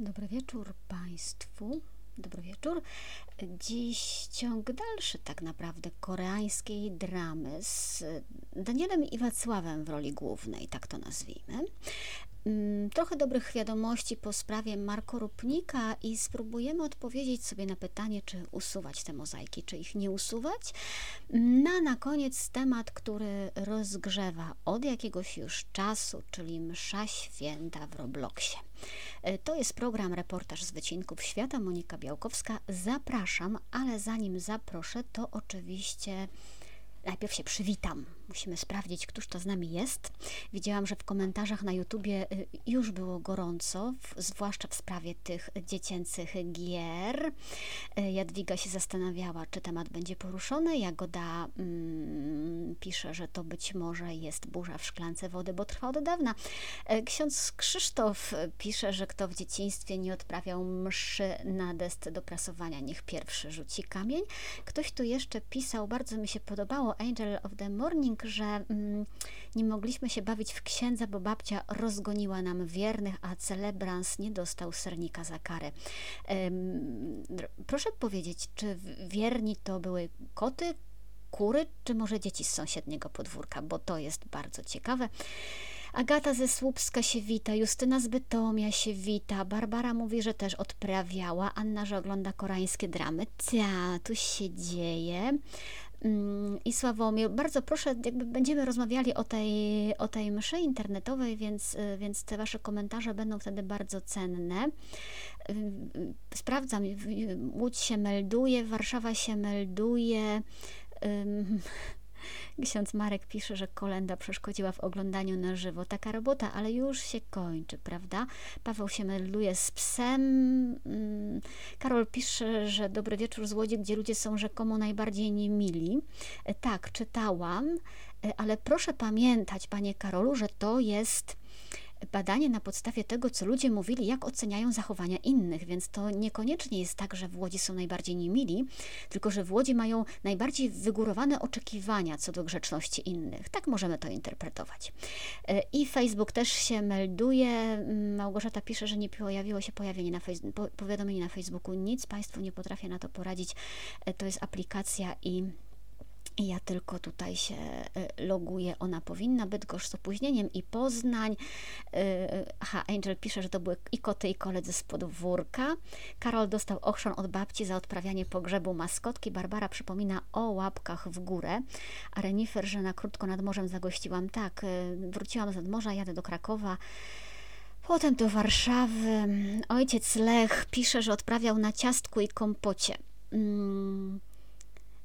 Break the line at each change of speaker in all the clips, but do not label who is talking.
Dobry wieczór Państwu. Dobry wieczór. Dziś ciąg dalszy tak naprawdę koreańskiej dramy z Danielem i Wacławem w roli głównej, tak to nazwijmy. Mm, trochę dobrych wiadomości po sprawie Marko Rupnika i spróbujemy odpowiedzieć sobie na pytanie, czy usuwać te mozaiki, czy ich nie usuwać. Na na koniec temat, który rozgrzewa od jakiegoś już czasu, czyli msza święta w Robloxie. E, to jest program Reportaż z Wycinków Świata. Monika Białkowska. Zapraszam, ale zanim zaproszę, to oczywiście najpierw się przywitam Musimy sprawdzić, któż to z nami jest. Widziałam, że w komentarzach na YouTubie y, już było gorąco, zwłaszcza w sprawie tych dziecięcych gier. Y, Jadwiga się zastanawiała, czy temat będzie poruszony. Jagoda mm, pisze, że to być może jest burza w szklance wody, bo trwa od dawna. Y, ksiądz Krzysztof pisze, że kto w dzieciństwie nie odprawiał mszy na desce do prasowania, niech pierwszy rzuci kamień. Ktoś tu jeszcze pisał, bardzo mi się podobało, Angel of the Morning że mm, nie mogliśmy się bawić w księdza, bo babcia rozgoniła nam wiernych, a celebrans nie dostał sernika za karę. proszę powiedzieć, czy wierni to były koty, kury, czy może dzieci z sąsiedniego podwórka, bo to jest bardzo ciekawe. Agata ze Słupska się wita, Justyna z Bytomia się wita, Barbara mówi, że też odprawiała, Anna, że ogląda koreańskie dramy. Cia, tu się dzieje. Mm, i Sławomir. Bardzo proszę, jakby będziemy rozmawiali o tej, o tej mszy internetowej, więc, y, więc te Wasze komentarze będą wtedy bardzo cenne. Y, y, sprawdzam, Łódź się melduje, Warszawa się melduje. Ksiądz Marek pisze, że kolenda przeszkodziła w oglądaniu na żywo. Taka robota, ale już się kończy, prawda? Paweł się melduje z psem. Mm, Karol pisze, że dobry wieczór z Łodzi, gdzie ludzie są rzekomo najbardziej niemili. E, tak, czytałam, e, ale proszę pamiętać, panie Karolu, że to jest badanie na podstawie tego, co ludzie mówili, jak oceniają zachowania innych, więc to niekoniecznie jest tak, że w Łodzi są najbardziej niemili, tylko że w Łodzi mają najbardziej wygórowane oczekiwania co do grzeczności innych. Tak możemy to interpretować. E, I Facebook też się melduje. Małgorzata pisze, że nie pojawiło się pojawienie na powiadomienie na Facebooku. Nic Państwu nie potrafię na to poradzić. E, to jest aplikacja i ja tylko tutaj się y, loguję, ona powinna, Bydgoszcz z opóźnieniem i Poznań. Y, aha, Angel pisze, że to były i koty, i koledzy z podwórka. Karol dostał ochrzan od babci za odprawianie pogrzebu maskotki. Barbara przypomina o łapkach w górę. A Renifer, że na krótko nad morzem zagościłam. Tak, y, wróciłam z nadmorza, jadę do Krakowa. Potem do Warszawy. Ojciec Lech pisze, że odprawiał na ciastku i kompocie. Mm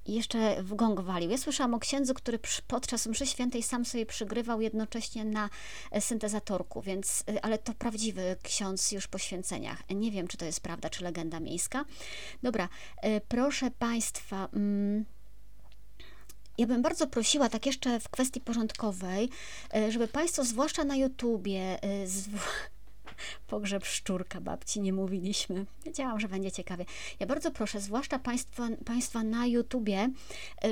jeszcze w gong walił. Ja słyszałam o księdzu, który podczas mszy świętej sam sobie przygrywał jednocześnie na e, syntezatorku, więc, e, ale to prawdziwy ksiądz już po święceniach. Nie wiem, czy to jest prawda, czy legenda miejska. Dobra, e, proszę Państwa... Mm, ja bym bardzo prosiła, tak jeszcze w kwestii porządkowej, żeby Państwo, zwłaszcza na YouTubie, pogrzeb szczurka babci, nie mówiliśmy. Wiedziałam, że będzie ciekawie. Ja bardzo proszę, zwłaszcza Państwa, państwa na YouTubie,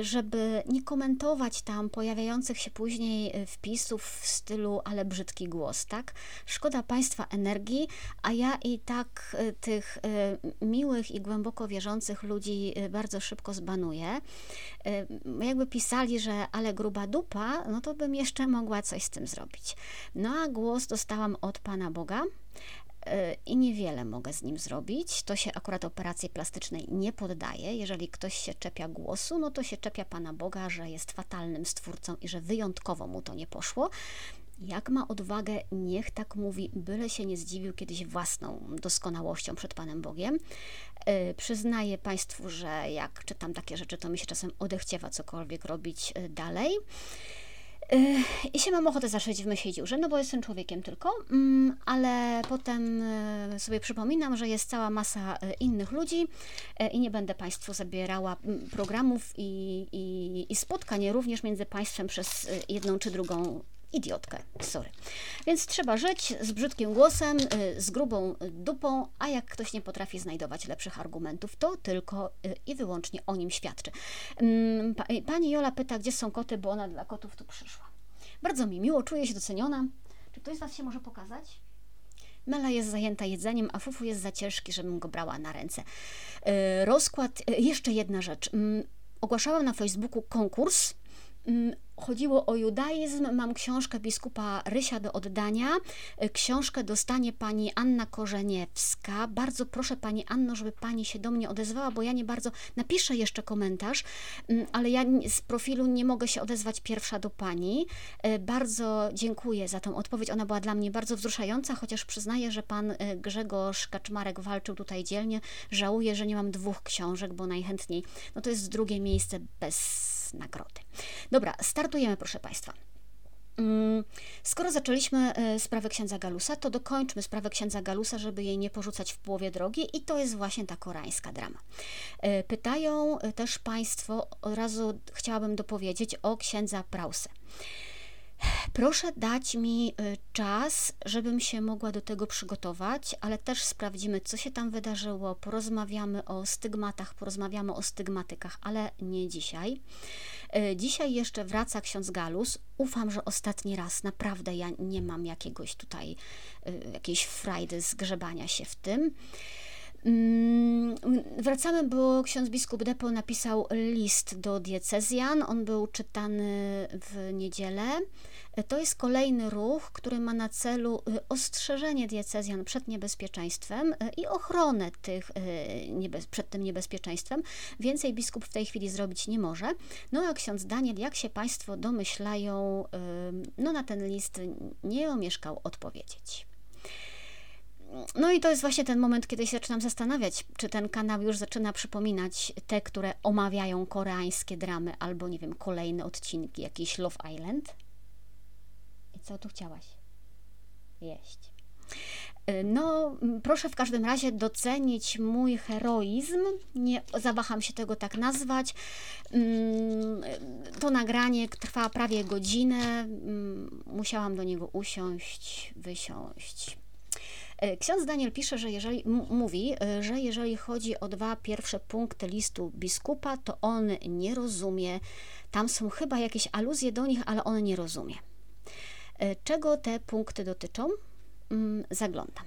żeby nie komentować tam pojawiających się później e, wpisów w stylu ale brzydki głos, tak? Szkoda Państwa energii, a ja i tak e, tych e, miłych i głęboko wierzących ludzi bardzo szybko zbanuję. Jakby pisali, że ale gruba dupa, no to bym jeszcze mogła coś z tym zrobić. No a głos dostałam od Pana Boga, i niewiele mogę z nim zrobić. To się akurat operacji plastycznej nie poddaje. Jeżeli ktoś się czepia głosu, no to się czepia Pana Boga, że jest fatalnym stwórcą i że wyjątkowo mu to nie poszło. Jak ma odwagę, niech tak mówi, byle się nie zdziwił kiedyś własną doskonałością przed Panem Bogiem. Yy, przyznaję Państwu, że jak czytam takie rzeczy, to mi się czasem odechciewa cokolwiek robić yy, dalej. I się mam ochotę zaszyć w myśli dziurze, no bo jestem człowiekiem tylko, mm, ale potem e, sobie przypominam, że jest cała masa e, innych ludzi e, i nie będę Państwu zabierała mm, programów i, i, i spotkań również między Państwem przez jedną czy drugą idiotkę, sorry. Więc trzeba żyć z brzydkim głosem, y, z grubą dupą, a jak ktoś nie potrafi znajdować lepszych argumentów, to tylko y, i wyłącznie o nim świadczy. Mm, pani Jola pyta, gdzie są koty, bo ona dla kotów tu przyszła. Bardzo mi miło, czuję się doceniona. Czy ktoś z Was się może pokazać? Mela jest zajęta jedzeniem, a Fufu jest za ciężki, żebym go brała na ręce. Rozkład, jeszcze jedna rzecz. Mm, ogłaszałam na Facebooku konkurs chodziło o judaizm. Mam książkę biskupa Rysia do oddania. E, książkę dostanie pani Anna Korzeniewska. Bardzo proszę pani Anno, żeby pani się do mnie odezwała, bo ja nie bardzo napiszę jeszcze komentarz, mm, ale ja z profilu nie mogę się odezwać pierwsza do pani. E, bardzo dziękuję za tą odpowiedź. Ona była dla mnie bardzo wzruszająca, chociaż przyznaję, że pan e, Grzegorz Kaczmarek walczył tutaj dzielnie. Żałuję, że nie mam dwóch książek, bo najchętniej, no to jest drugie miejsce bez nagrody. Dobra, startujemy, proszę Państwa. Mm, skoro zaczęliśmy e, sprawę księdza Galusa, to dokończmy sprawę księdza Galusa, żeby jej nie porzucać w połowie drogi, i to jest właśnie ta koreańska drama. E, pytają e, też Państwo, od razu chciałabym dopowiedzieć o księdza Prause. Proszę dać mi y, czas, żebym się mogła do tego przygotować, ale też sprawdzimy, co się tam wydarzyło. Porozmawiamy o stygmatach, porozmawiamy o stygmatykach, ale nie dzisiaj. Y, dzisiaj jeszcze wraca ksiądz Galus. Ufam, że ostatni raz. Naprawdę ja nie mam jakiegoś tutaj, y, jakiejś frajdy zgrzebania się w tym. Mm, wracamy, bo ksiądz biskup Depo napisał list do diecezjan. On był czytany w niedzielę. To jest kolejny ruch, który ma na celu y, ostrzeżenie diecezjan przed niebezpieczeństwem y, i ochronę tych y, przed tym niebezpieczeństwem. Więcej biskup w tej chwili zrobić nie może. No a ksiądz Daniel, jak się Państwo domyślają, no na ten list nie omieszkał odpowiedzieć. No i to jest właśnie ten moment, kiedy się zaczynam zastanawiać, czy ten kanał już zaczyna przypominać te, które omawiają koreańskie dramy, albo nie wiem, kolejne odcinki, jakiś Love Island. Co tu chciałaś? Jeść. Y, no, proszę w każdym razie docenić mój heroizm. Nie zawaham się tego tak nazwać. Mm, to nagranie trwa prawie godzinę. Mm, musiałam do niego usiąść, wysiąść E, ksiądz Daniel pisze, że jeżeli mówi, że jeżeli chodzi o dwa pierwsze punkty listu biskupa, to on nie rozumie. Tam są chyba jakieś aluzje do nich, ale on nie rozumie. E, czego te punkty dotyczą? Mm, zaglądam.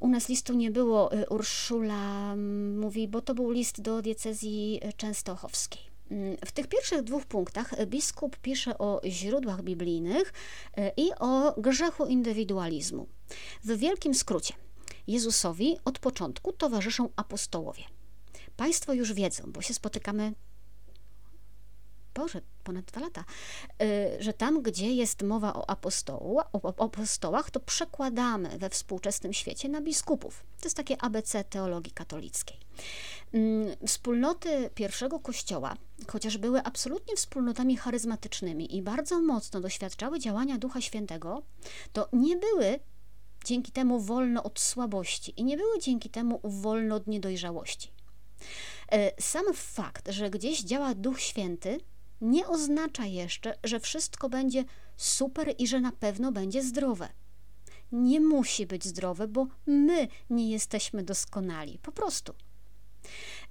U nas listu nie było. Urszula mówi, bo to był list do diecezji częstochowskiej. Mm, w tych pierwszych dwóch punktach biskup pisze o źródłach biblijnych e, i o grzechu indywidualizmu. W wielkim skrócie, Jezusowi od początku towarzyszą apostołowie. Państwo już wiedzą, bo się spotykamy Boże, ponad dwa lata, e, że tam, gdzie jest mowa o, apostoł, o apostołach, to przekładamy we współczesnym świecie na biskupów. To jest takie ABC teologii katolickiej. Mm, wspólnoty pierwszego kościoła, chociaż były absolutnie wspólnotami charyzmatycznymi i bardzo mocno doświadczały działania Ducha Świętego, to nie były dzięki temu wolno od słabości i nie były dzięki temu wolno od niedojrzałości. E, sam fakt, że gdzieś działa Duch Święty, nie oznacza jeszcze, że wszystko będzie super i że na pewno będzie zdrowe. Nie musi być zdrowe, bo my nie jesteśmy doskonali. Po prostu.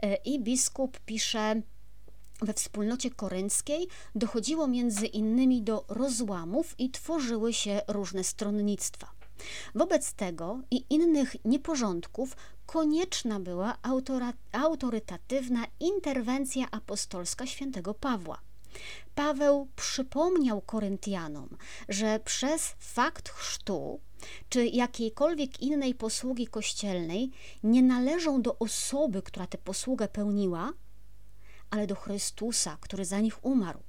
E, I biskup pisze, we wspólnocie korynckiej dochodziło między innymi do rozłamów i tworzyły się różne stronnictwa. Wobec tego i innych nieporządków konieczna była autorytatywna interwencja apostolska świętego Pawła. Paweł przypomniał Koryntianom, że przez fakt chrztu czy jakiejkolwiek innej posługi kościelnej nie należą do osoby, która tę posługę pełniła, ale do Chrystusa, który za nich umarł.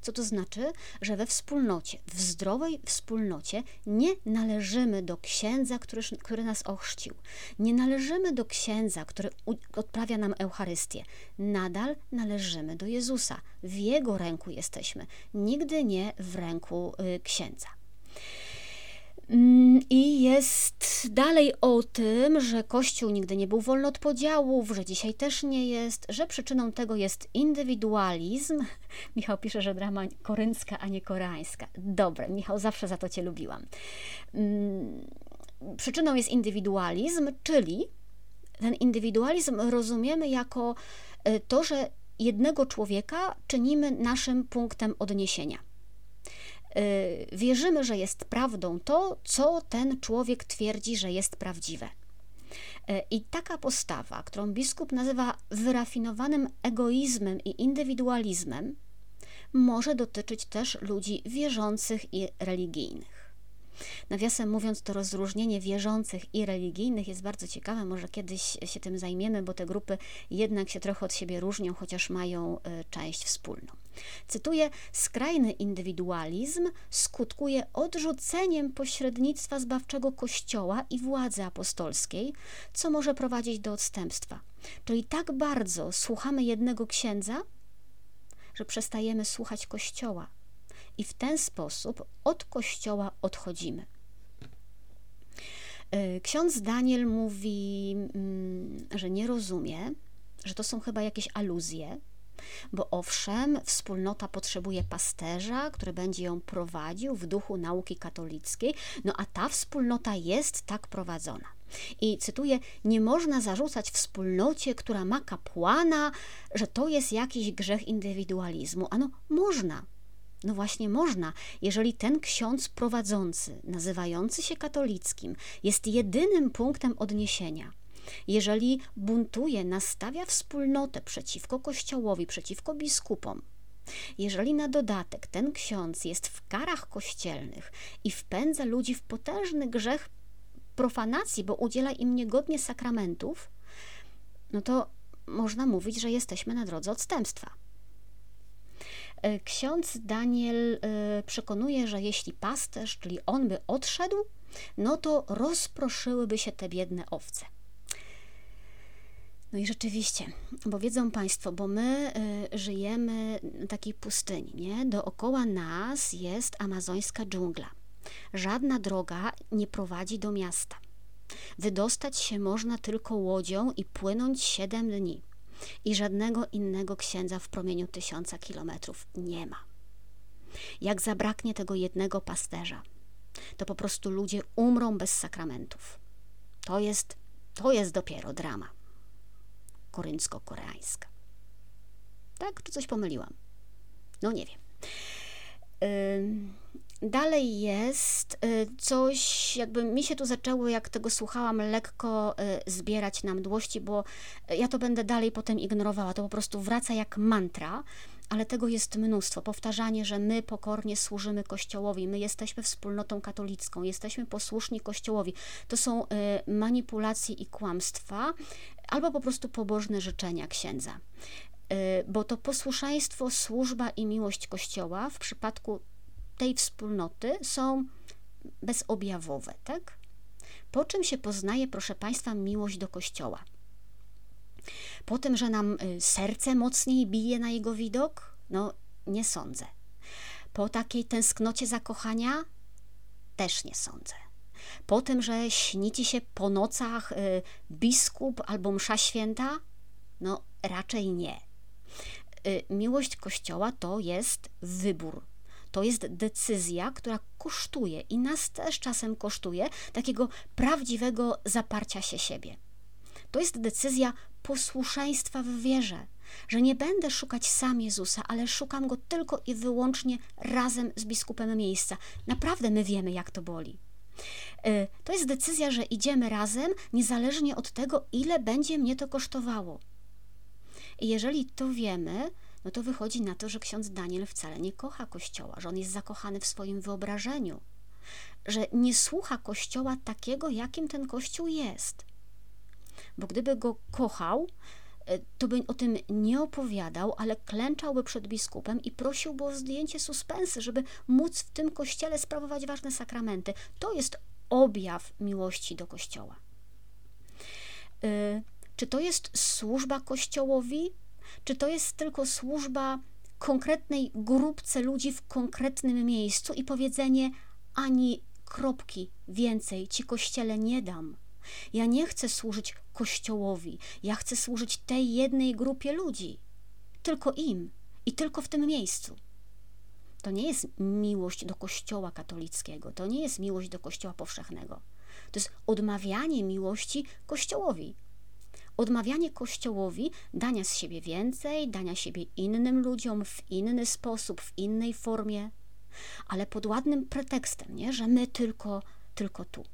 Co to znaczy? Że we wspólnocie, w zdrowej wspólnocie nie należymy do księdza, który, który nas ochrzcił. Nie należymy do księdza, który odprawia nam Eucharystię. Nadal należymy do Jezusa. W Jego ręku jesteśmy, nigdy nie w ręku y, księdza. Mm, I jest dalej o tym, że Kościół nigdy nie był wolny od podziałów, że dzisiaj też nie jest, że przyczyną tego jest indywidualizm. Michał pisze, że drama koryncka, a nie koreańska. Dobre, Michał, zawsze za to Cię lubiłam. Mm, przyczyną jest indywidualizm, czyli ten indywidualizm rozumiemy jako e, to, że jednego człowieka czynimy naszym punktem odniesienia wierzymy, że jest prawdą to, co ten człowiek twierdzi, że jest prawdziwe. I taka postawa, którą biskup nazywa wyrafinowanym egoizmem i indywidualizmem, może dotyczyć też ludzi wierzących i religijnych. Nawiasem mówiąc, to rozróżnienie wierzących i religijnych jest bardzo ciekawe. Może kiedyś się tym zajmiemy, bo te grupy jednak się trochę od siebie różnią, chociaż mają e, część wspólną. Cytuję: Skrajny indywidualizm skutkuje odrzuceniem pośrednictwa zbawczego Kościoła i władzy apostolskiej, co może prowadzić do odstępstwa. Czyli tak bardzo słuchamy jednego księdza, że przestajemy słuchać Kościoła i w ten sposób od Kościoła odchodzimy. E, ksiądz Daniel mówi, mm, że nie rozumie, że to są chyba jakieś aluzje, bo owszem, wspólnota potrzebuje pasterza, który będzie ją prowadził w duchu nauki katolickiej, no a ta wspólnota jest tak prowadzona. I cytuję: Nie można zarzucać wspólnocie, która ma kapłana, że to jest jakiś grzech indywidualizmu. Ano, można. No właśnie można, jeżeli ten ksiądz prowadzący, nazywający się katolickim, jest jedynym punktem odniesienia. Jeżeli buntuje, nastawia wspólnotę przeciwko Kościołowi, przeciwko biskupom, jeżeli na dodatek ten ksiądz jest w karach kościelnych i wpędza ludzi w potężny grzech profanacji, bo udziela im niegodnie sakramentów, no to można mówić, że jesteśmy na drodze odstępstwa. E, ksiądz Daniel e, przekonuje, że jeśli pasterz, czyli on by odszedł, no to rozproszyłyby się te biedne owce. No i rzeczywiście, bo wiedzą Państwo, bo my y, żyjemy na takiej pustyni, nie? Dookoła nas jest amazońska dżungla. Żadna droga nie prowadzi do miasta. Wydostać się można tylko łodzią i płynąć siedem dni. I żadnego innego księdza w promieniu tysiąca kilometrów nie ma. Jak zabraknie tego jednego pasterza, to po prostu ludzie umrą bez sakramentów. To jest, to jest dopiero drama koryncko-koreańska. Tak? Czy coś pomyliłam? No nie wiem. Dalej jest y, coś, jakby mi się tu zaczęło, jak tego słuchałam, lekko y, zbierać na mdłości, bo ja to będę dalej potem ignorowała. To po prostu wraca jak mantra, ale tego jest mnóstwo. Powtarzanie, że my pokornie służymy Kościołowi, my jesteśmy wspólnotą katolicką, jesteśmy posłuszni Kościołowi. To są y, manipulacje i kłamstwa, albo po prostu pobożne życzenia księdza. Bo to posłuszeństwo, służba i miłość Kościoła w przypadku tej wspólnoty są bezobjawowe, tak? Po czym się poznaje, proszę Państwa, miłość do Kościoła? Po tym, że nam y, serce mocniej bije na jego widok? No, nie sądzę. Po takiej tęsknocie zakochania? Też nie sądzę. Po tym, że śni ci się po nocach y, biskup albo msza święta? No, raczej nie. Y, miłość Kościoła to jest wybór to jest decyzja, która kosztuje i nas też czasem kosztuje takiego prawdziwego zaparcia się siebie. To jest decyzja posłuszeństwa w wierze, że nie będę szukać sam Jezusa, ale szukam go tylko i wyłącznie razem z biskupem miejsca. Naprawdę my wiemy, jak to boli. Y, to jest decyzja, że idziemy razem, niezależnie od tego, ile będzie mnie to kosztowało. I jeżeli to wiemy, no to wychodzi na to, że ksiądz Daniel wcale nie kocha Kościoła, że on jest zakochany w swoim wyobrażeniu, że nie słucha Kościoła takiego, jakim ten Kościół jest. Bo gdyby go kochał, e, to by o tym nie opowiadał, ale klęczałby przed biskupem i prosiłby o zdjęcie suspensy, żeby móc w tym kościele sprawować ważne sakramenty. To jest objaw miłości do kościoła. E, czy to jest służba kościołowi? Czy to jest tylko służba konkretnej grupce ludzi w konkretnym miejscu i powiedzenie ani kropki więcej ci kościele nie dam. Ja nie chcę służyć kościołowi, ja chcę służyć tej jednej grupie ludzi, tylko im i tylko w tym miejscu. To nie jest miłość do Kościoła katolickiego, to nie jest miłość do Kościoła powszechnego. To jest odmawianie miłości Kościołowi, Odmawianie Kościołowi dania z siebie więcej, dania siebie innym ludziom w inny sposób, w innej formie. ale pod ładnym pretekstem, nie? że my tylko, tylko tu.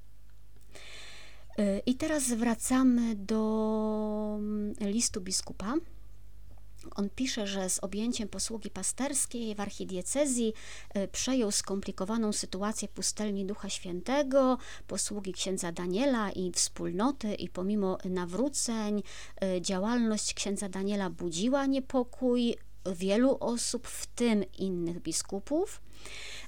Y, I teraz wracamy do mm, listu biskupa. On pisze, że z objęciem posługi pasterskiej w archidiecezji y, przejął skomplikowaną sytuację pustelni Ducha Świętego, posługi księdza Daniela i wspólnoty, i pomimo nawróceń, y, działalność księdza Daniela budziła niepokój wielu osób, w tym innych biskupów.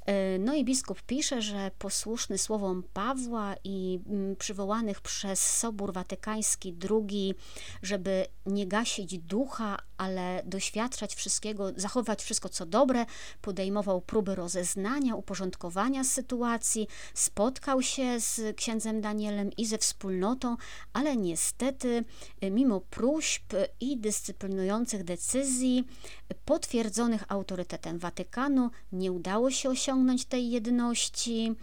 E, no i biskup pisze, że posłuszny słowom Pawła i mm, przywołanych przez Sobór Watykański II, żeby nie gasić ducha, ale doświadczać wszystkiego, zachować wszystko co dobre, podejmował próby rozeznania, uporządkowania sytuacji, spotkał się z księdzem Danielem i ze wspólnotą, ale niestety, e, mimo próśb i dyscyplinujących decyzji potwierdzonych autorytetem Watykanu, nie udało się osiągnąć osiągnąć tej jedności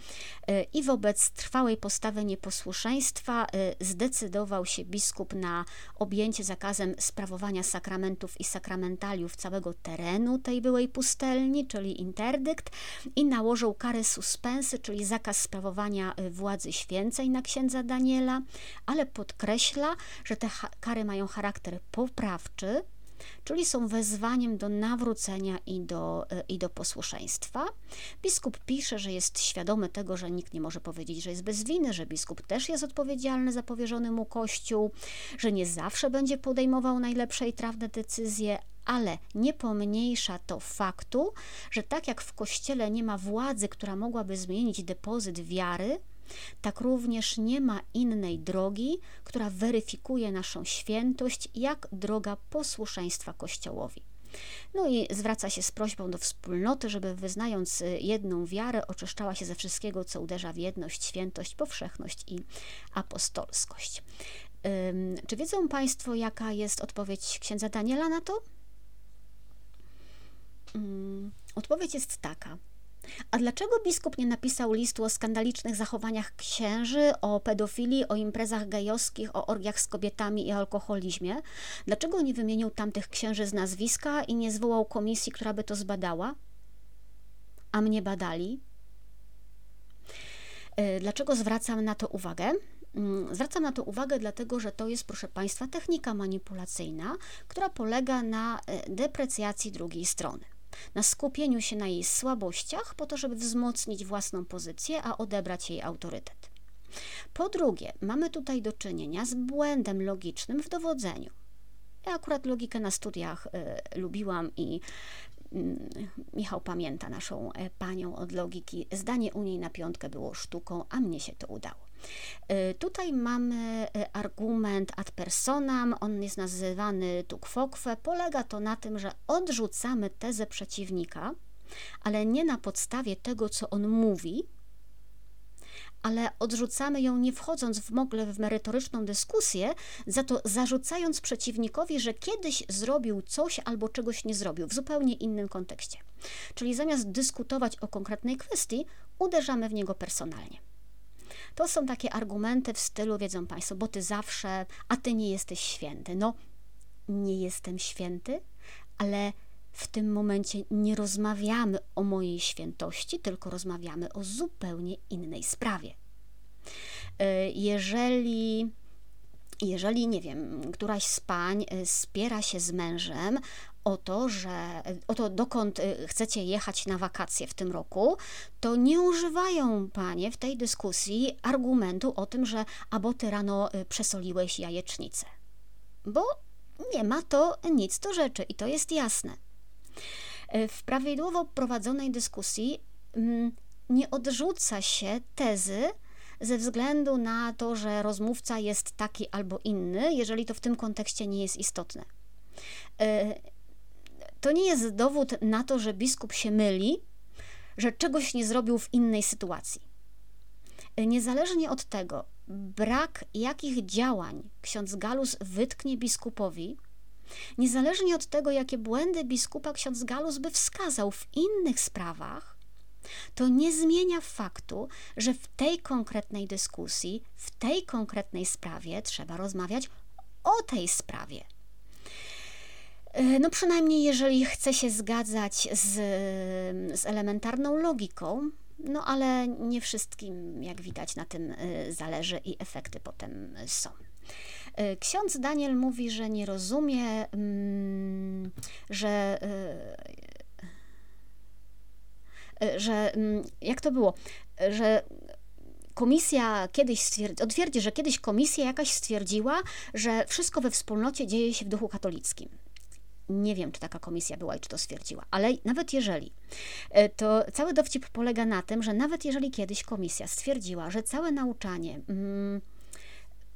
e, i wobec trwałej postawy nieposłuszeństwa e, zdecydował się biskup na objęcie zakazem sprawowania sakramentów i sakramentaliów całego terenu tej byłej pustelni, czyli interdykt i nałożył karę suspensy, czyli zakaz sprawowania e, władzy święcej na księdza Daniela, ale podkreśla, że te kary mają charakter poprawczy, czyli są wezwaniem do nawrócenia i do, e, i do posłuszeństwa. Biskup pisze, że jest świadomy tego, że nikt nie może powiedzieć, że jest bez winy, że biskup też jest odpowiedzialny za powierzony mu kościół, że nie zawsze będzie podejmował najlepsze i trafne decyzje, ale nie pomniejsza to faktu, że tak jak w kościele nie ma władzy, która mogłaby zmienić depozyt wiary, tak również nie ma innej drogi, która weryfikuje naszą świętość, jak droga posłuszeństwa Kościołowi. No i zwraca się z prośbą do wspólnoty, żeby wyznając y, jedną wiarę, oczyszczała się ze wszystkiego, co uderza w jedność, świętość, powszechność i apostolskość. Czy wiedzą Państwo, jaka jest odpowiedź księdza Daniela na to? Odpowiedź jest taka. A dlaczego biskup nie napisał listu o skandalicznych zachowaniach księży, o pedofilii, o imprezach gejowskich, o orgiach z kobietami i alkoholizmie? Dlaczego nie wymienił tamtych księży z nazwiska i nie zwołał komisji, która by to zbadała? A mnie badali? E, dlaczego zwracam na to uwagę? Mm, zwracam na to uwagę, dlatego że to jest, proszę Państwa, technika manipulacyjna, która polega na e, deprecjacji drugiej strony na skupieniu się na jej słabościach, po to, żeby wzmocnić własną pozycję, a odebrać jej autorytet. Po drugie, mamy tutaj do czynienia z błędem logicznym w dowodzeniu. Ja akurat logikę na studiach y, lubiłam i mm, Michał pamięta naszą e, panią od logiki. Zdanie u niej na piątkę było sztuką, a mnie się to udało. Y, tutaj mamy y, argument ad personam, on jest nazywany tu kwokwe. Polega to na tym, że odrzucamy tezę przeciwnika, ale nie na podstawie tego, co on mówi, ale odrzucamy ją nie wchodząc w ogóle w merytoryczną dyskusję, za to zarzucając przeciwnikowi, że kiedyś zrobił coś albo czegoś nie zrobił w zupełnie innym kontekście. Czyli zamiast dyskutować o konkretnej kwestii, uderzamy w niego personalnie. To są takie argumenty w stylu, wiedzą Państwo, bo ty zawsze, a ty nie jesteś święty. No, nie jestem święty, ale w tym momencie nie rozmawiamy o mojej świętości, tylko rozmawiamy o zupełnie innej sprawie. E, jeżeli jeżeli, nie wiem, któraś z pań e, spiera się z mężem o to, że o to, dokąd y, chcecie jechać na wakacje w tym roku, to nie używają panie w tej dyskusji argumentu o tym, że albo ty rano y, przesoliłeś jajecznicę. Bo nie ma to nic do rzeczy i to jest jasne. Y, w prawidłowo prowadzonej dyskusji mm, nie odrzuca się tezy, ze względu na to, że rozmówca jest taki albo inny, jeżeli to w tym kontekście nie jest istotne to nie jest dowód na to, że biskup się myli, że czegoś nie zrobił w innej sytuacji. Niezależnie od tego, brak jakich działań ksiądz Galus wytknie biskupowi, niezależnie od tego, jakie błędy biskupa ksiądz Galus by wskazał w innych sprawach, to nie zmienia faktu, że w tej konkretnej dyskusji, w tej konkretnej sprawie trzeba rozmawiać o tej sprawie. E, no przynajmniej jeżeli chce się zgadzać z, z elementarną logiką, no ale nie wszystkim, jak widać, na tym e, zależy i efekty potem są. E, ksiądz Daniel mówi, że nie rozumie, mm, że że mm, jak to było, że komisja kiedyś stwierdzi, odtwierdzi, że kiedyś komisja jakaś stwierdziła, że wszystko we wspólnocie dzieje się w duchu katolickim. Nie wiem, czy taka komisja była i czy to stwierdziła, ale nawet jeżeli, e, to cały dowcip polega na tym, że nawet jeżeli kiedyś komisja stwierdziła, że całe nauczanie mm,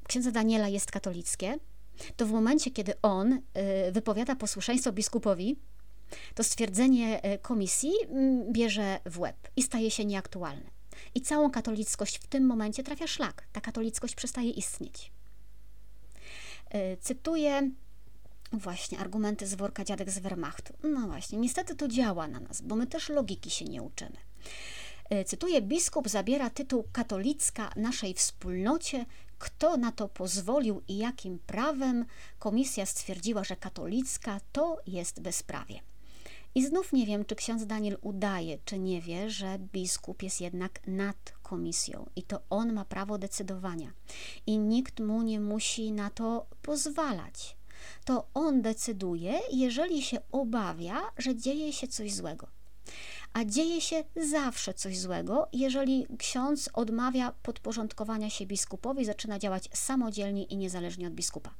księdza Daniela jest katolickie, to w momencie, kiedy on y, wypowiada posłuszeństwo biskupowi, to stwierdzenie e, komisji mm, bierze w łeb i staje się nieaktualne. I całą katolickość w tym momencie trafia szlak. Ta katolickość przestaje istnieć. E, cytuję właśnie argumenty z worka dziadek z Wehrmachtu. No właśnie, niestety to działa na nas, bo my też logiki się nie uczymy. E, cytuję, biskup zabiera tytuł katolicka naszej wspólnocie. Kto na to pozwolił i jakim prawem? Komisja stwierdziła, że katolicka to jest bezprawie. I znów nie wiem, czy ksiądz Daniel udaje, czy nie wie, że biskup jest jednak nad komisją i to on ma prawo decydowania. I nikt mu nie musi na to pozwalać. To on decyduje, jeżeli się obawia, że dzieje się coś złego. A dzieje się zawsze coś złego, jeżeli ksiądz odmawia podporządkowania się biskupowi, zaczyna działać samodzielnie i niezależnie od biskupa.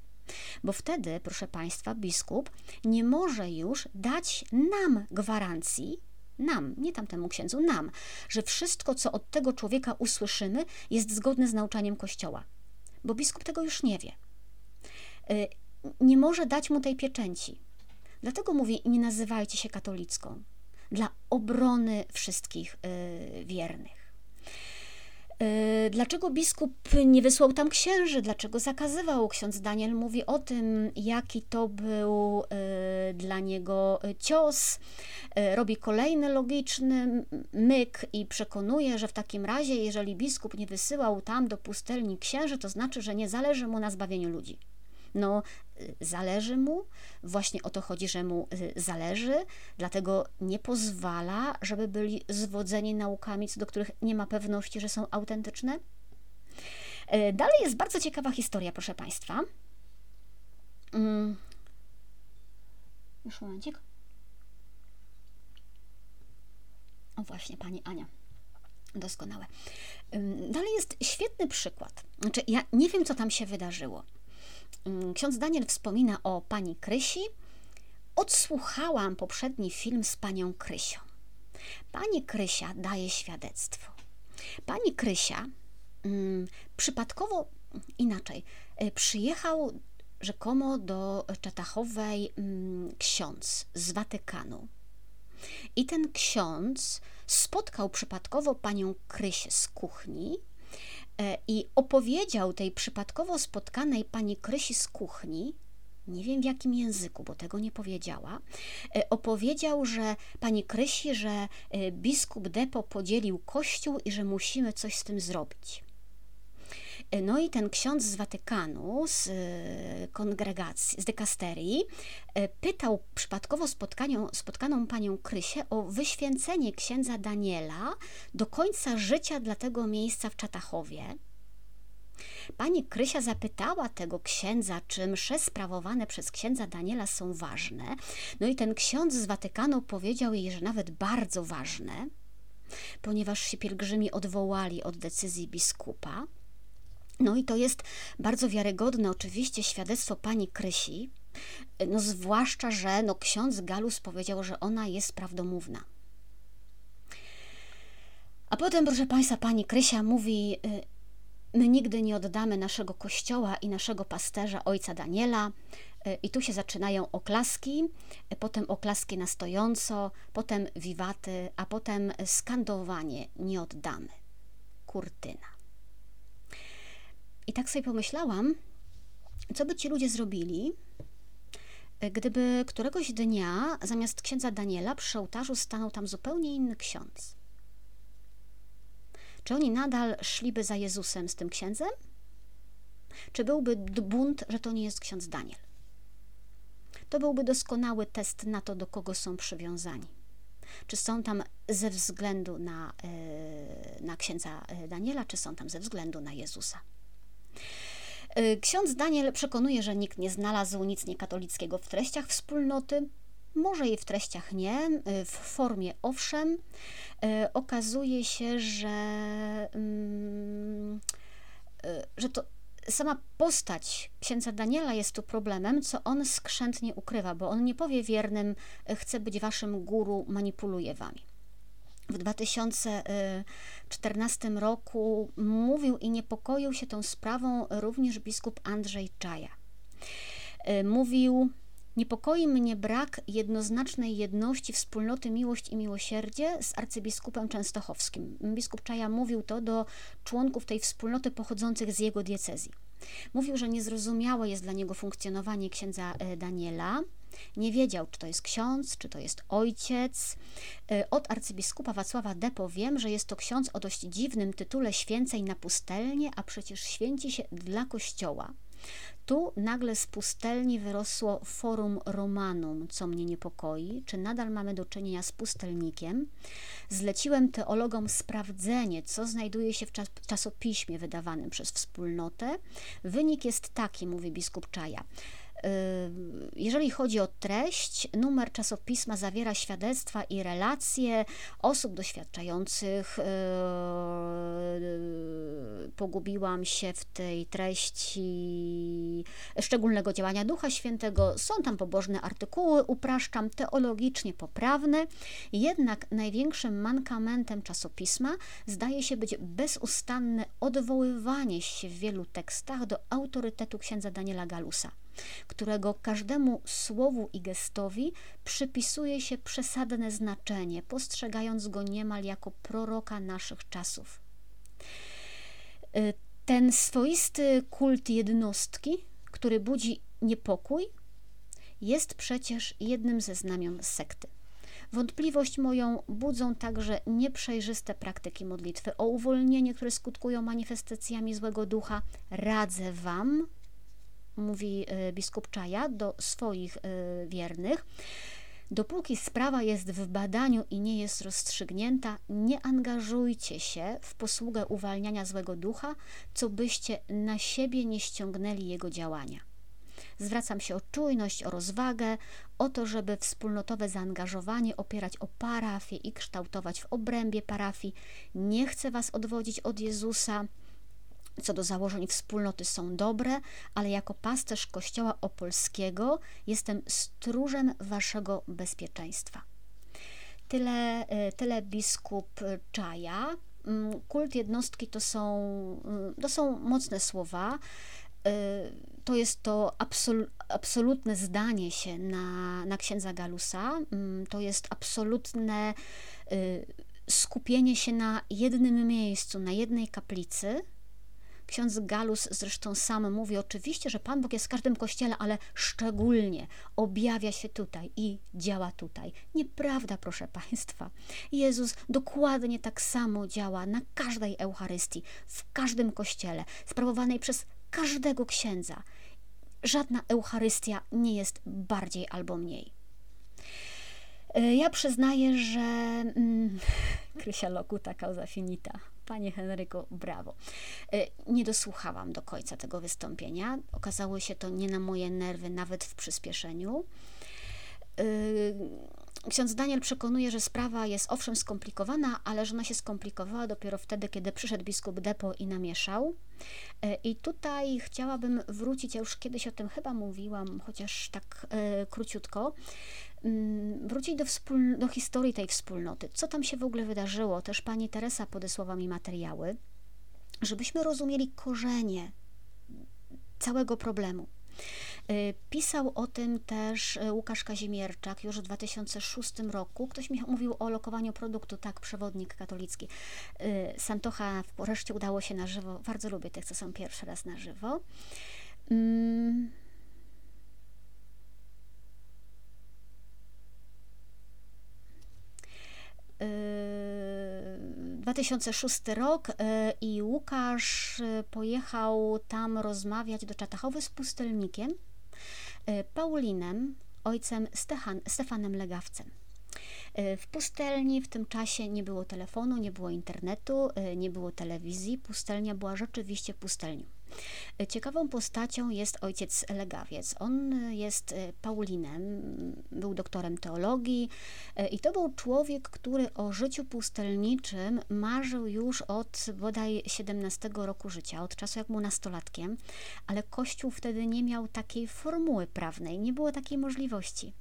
Bo wtedy, proszę Państwa, biskup nie może już dać nam gwarancji, nam, nie tamtemu księdzu, nam, że wszystko, co od tego człowieka usłyszymy, jest zgodne z nauczaniem Kościoła. Bo biskup tego już nie wie. Y, nie może dać mu tej pieczęci. Dlatego mówi: Nie nazywajcie się katolicką. Dla obrony wszystkich y, wiernych. E, dlaczego biskup nie wysłał tam księży? Dlaczego zakazywał? Ksiądz Daniel mówi o tym, jaki to był e, dla niego cios. Robi kolejny logiczny myk i przekonuje, że w takim razie, jeżeli biskup nie wysyłał tam do pustelni księży, to znaczy, że nie zależy mu na zbawieniu ludzi. No, y, zależy mu, właśnie o to chodzi, że mu y, zależy, dlatego nie pozwala, żeby byli zwodzeni naukami, co do których nie ma pewności, że są autentyczne. Y, dalej jest bardzo ciekawa historia, proszę Państwa. Mm. Już momencik. O właśnie, Pani Ania. Doskonałe. Dalej jest świetny przykład. Znaczy, ja nie wiem, co tam się wydarzyło. Mm, ksiądz Daniel wspomina o pani Krysi. Odsłuchałam poprzedni film z panią Krysią. Pani Krysia daje świadectwo. Pani Krysia mm, przypadkowo inaczej y, przyjechał rzekomo do Czatachowej mm, ksiądz z Watykanu. I ten ksiądz spotkał przypadkowo panią Krysię z kuchni i opowiedział tej przypadkowo spotkanej pani Krysi z kuchni, nie wiem w jakim języku, bo tego nie powiedziała, e, opowiedział, że pani Krysi, że e, biskup Depo podzielił kościół i że musimy coś z tym zrobić. No i ten ksiądz z Watykanu, z e, kongregacji, z dekasterii, e, pytał przypadkowo spotkaną panią Krysię o wyświęcenie księdza Daniela do końca życia dla tego miejsca w Czatachowie. Pani Krysia zapytała tego księdza, czy msze sprawowane przez księdza Daniela są ważne. No i ten ksiądz z Watykanu powiedział jej, że nawet bardzo ważne, ponieważ się pielgrzymi odwołali od decyzji biskupa. No i to jest bardzo wiarygodne oczywiście świadectwo pani Krysi, no zwłaszcza, że no ksiądz Galus powiedział, że ona jest prawdomówna. A potem, proszę Państwa, pani Krysia mówi: y, My nigdy nie oddamy naszego kościoła i naszego pasterza, ojca Daniela. Y, I tu się zaczynają oklaski, y, potem oklaski na stojąco, potem wiwaty, a potem skandowanie: Nie oddamy. Kurtyna. I tak sobie pomyślałam, co by ci ludzie zrobili, gdyby któregoś dnia zamiast księdza Daniela przy ołtarzu stanął tam zupełnie inny ksiądz. Czy oni nadal szliby za Jezusem z tym księdzem? Czy byłby bunt, że to nie jest ksiądz Daniel? To byłby doskonały test na to, do kogo są przywiązani. Czy są tam ze względu na, e, na księdza e, Daniela, czy są tam ze względu na Jezusa. E, ksiądz Daniel przekonuje, że nikt nie znalazł nic niekatolickiego w treściach wspólnoty, może i w treściach nie, w formie owszem. Okazuje się, że, mm, że to sama postać księdza Daniela jest tu problemem, co on skrzętnie ukrywa, bo on nie powie wiernym, chcę być waszym guru, manipuluje wami. W 2014 roku mówił i niepokoił się tą sprawą również biskup Andrzej Czaja. Mówił, Niepokoi mnie brak jednoznacznej jedności wspólnoty Miłość i Miłosierdzie z arcybiskupem częstochowskim. Biskup Czaja mówił to do członków tej wspólnoty pochodzących z jego diecezji. Mówił, że niezrozumiałe jest dla niego funkcjonowanie księdza e, Daniela. Nie wiedział, czy to jest ksiądz, czy to jest ojciec. E, od arcybiskupa Wacława Depo wiem, że jest to ksiądz o dość dziwnym tytule święcej na pustelnie, a przecież święci się dla kościoła. Tu nagle z pustelni wyrosło Forum Romanum, co mnie niepokoi. Czy nadal mamy do czynienia z pustelnikiem? Zleciłem teologom sprawdzenie, co znajduje się w czasopiśmie wydawanym przez wspólnotę. Wynik jest taki, mówi biskup Czaja. Jeżeli chodzi o treść, numer czasopisma zawiera świadectwa i relacje osób doświadczających. Yy, pogubiłam się w tej treści szczególnego działania Ducha Świętego. Są tam pobożne artykuły, upraszczam, teologicznie poprawne. Jednak największym mankamentem czasopisma zdaje się być bezustanne odwoływanie się w wielu tekstach do autorytetu księdza Daniela Galusa którego każdemu słowu i gestowi przypisuje się przesadne znaczenie, postrzegając go niemal jako proroka naszych czasów. Y, ten swoisty kult jednostki, który budzi niepokój, jest przecież jednym ze znamion sekty. Wątpliwość moją budzą także nieprzejrzyste praktyki modlitwy o uwolnienie, które skutkują manifestacjami złego ducha. Radzę Wam, mówi e, biskup Czaja do swoich e, wiernych. Dopóki sprawa jest w badaniu i nie jest rozstrzygnięta, nie angażujcie się w posługę uwalniania złego ducha, co byście na siebie nie ściągnęli jego działania. Zwracam się o czujność, o rozwagę, o to, żeby wspólnotowe zaangażowanie opierać o parafię i kształtować w obrębie parafii. Nie chcę Was odwodzić od Jezusa, co do założeń wspólnoty są dobre, ale jako pasterz Kościoła Opolskiego jestem stróżem waszego bezpieczeństwa. Tyle, e, tyle biskup Czaja. Mm, kult jednostki to są, mm, to są mocne słowa. E, to jest to absol, absolutne zdanie się na, na księdza Galusa. Mm, to jest absolutne e, skupienie się na jednym miejscu, na jednej kaplicy Ksiądz Galus zresztą sam mówi oczywiście, że Pan Bóg jest w każdym kościele, ale szczególnie objawia się tutaj i działa tutaj. Nieprawda, proszę Państwa. Jezus dokładnie tak samo działa na każdej Eucharystii, w każdym kościele, sprawowanej przez każdego księdza. Żadna Eucharystia nie jest bardziej albo mniej. E, ja przyznaję, że mm, Krysia Lokuta causa finita. Panie Henryku, brawo. E, nie dosłuchałam do końca tego wystąpienia. Okazało się to nie na moje nerwy, nawet w przyspieszeniu. E, ksiądz Daniel przekonuje, że sprawa jest owszem skomplikowana, ale że ona się skomplikowała dopiero wtedy, kiedy przyszedł biskup Depo i namieszał. I tutaj chciałabym wrócić, ja już kiedyś o tym chyba mówiłam, chociaż tak króciutko, wrócić do, do historii tej wspólnoty. Co tam się w ogóle wydarzyło? Też pani Teresa podesłała mi materiały, żebyśmy rozumieli korzenie całego problemu. Y, pisał o tym też y, Łukasz Kazimierczak już w 2006 roku. Ktoś mi mówił o lokowaniu produktu, tak, przewodnik katolicki. Y, Santocha wreszcie udało się na żywo. Bardzo lubię tych, co są pierwszy raz na żywo. 2006 rok y, i Łukasz y, pojechał tam rozmawiać do Czatachowy z pustelnikiem Paulinem, ojcem Stefan, Stefanem Legawcem. W pustelni w tym czasie nie było telefonu, nie było internetu, nie było telewizji. Pustelnia była rzeczywiście pustelnią. Ciekawą postacią jest ojciec Legawiec. On jest e, Paulinem, był doktorem teologii e, i to był człowiek, który o życiu pustelniczym marzył już od bodaj 17 roku życia, od czasu jak był nastolatkiem, ale Kościół wtedy nie miał takiej formuły prawnej, nie było takiej możliwości.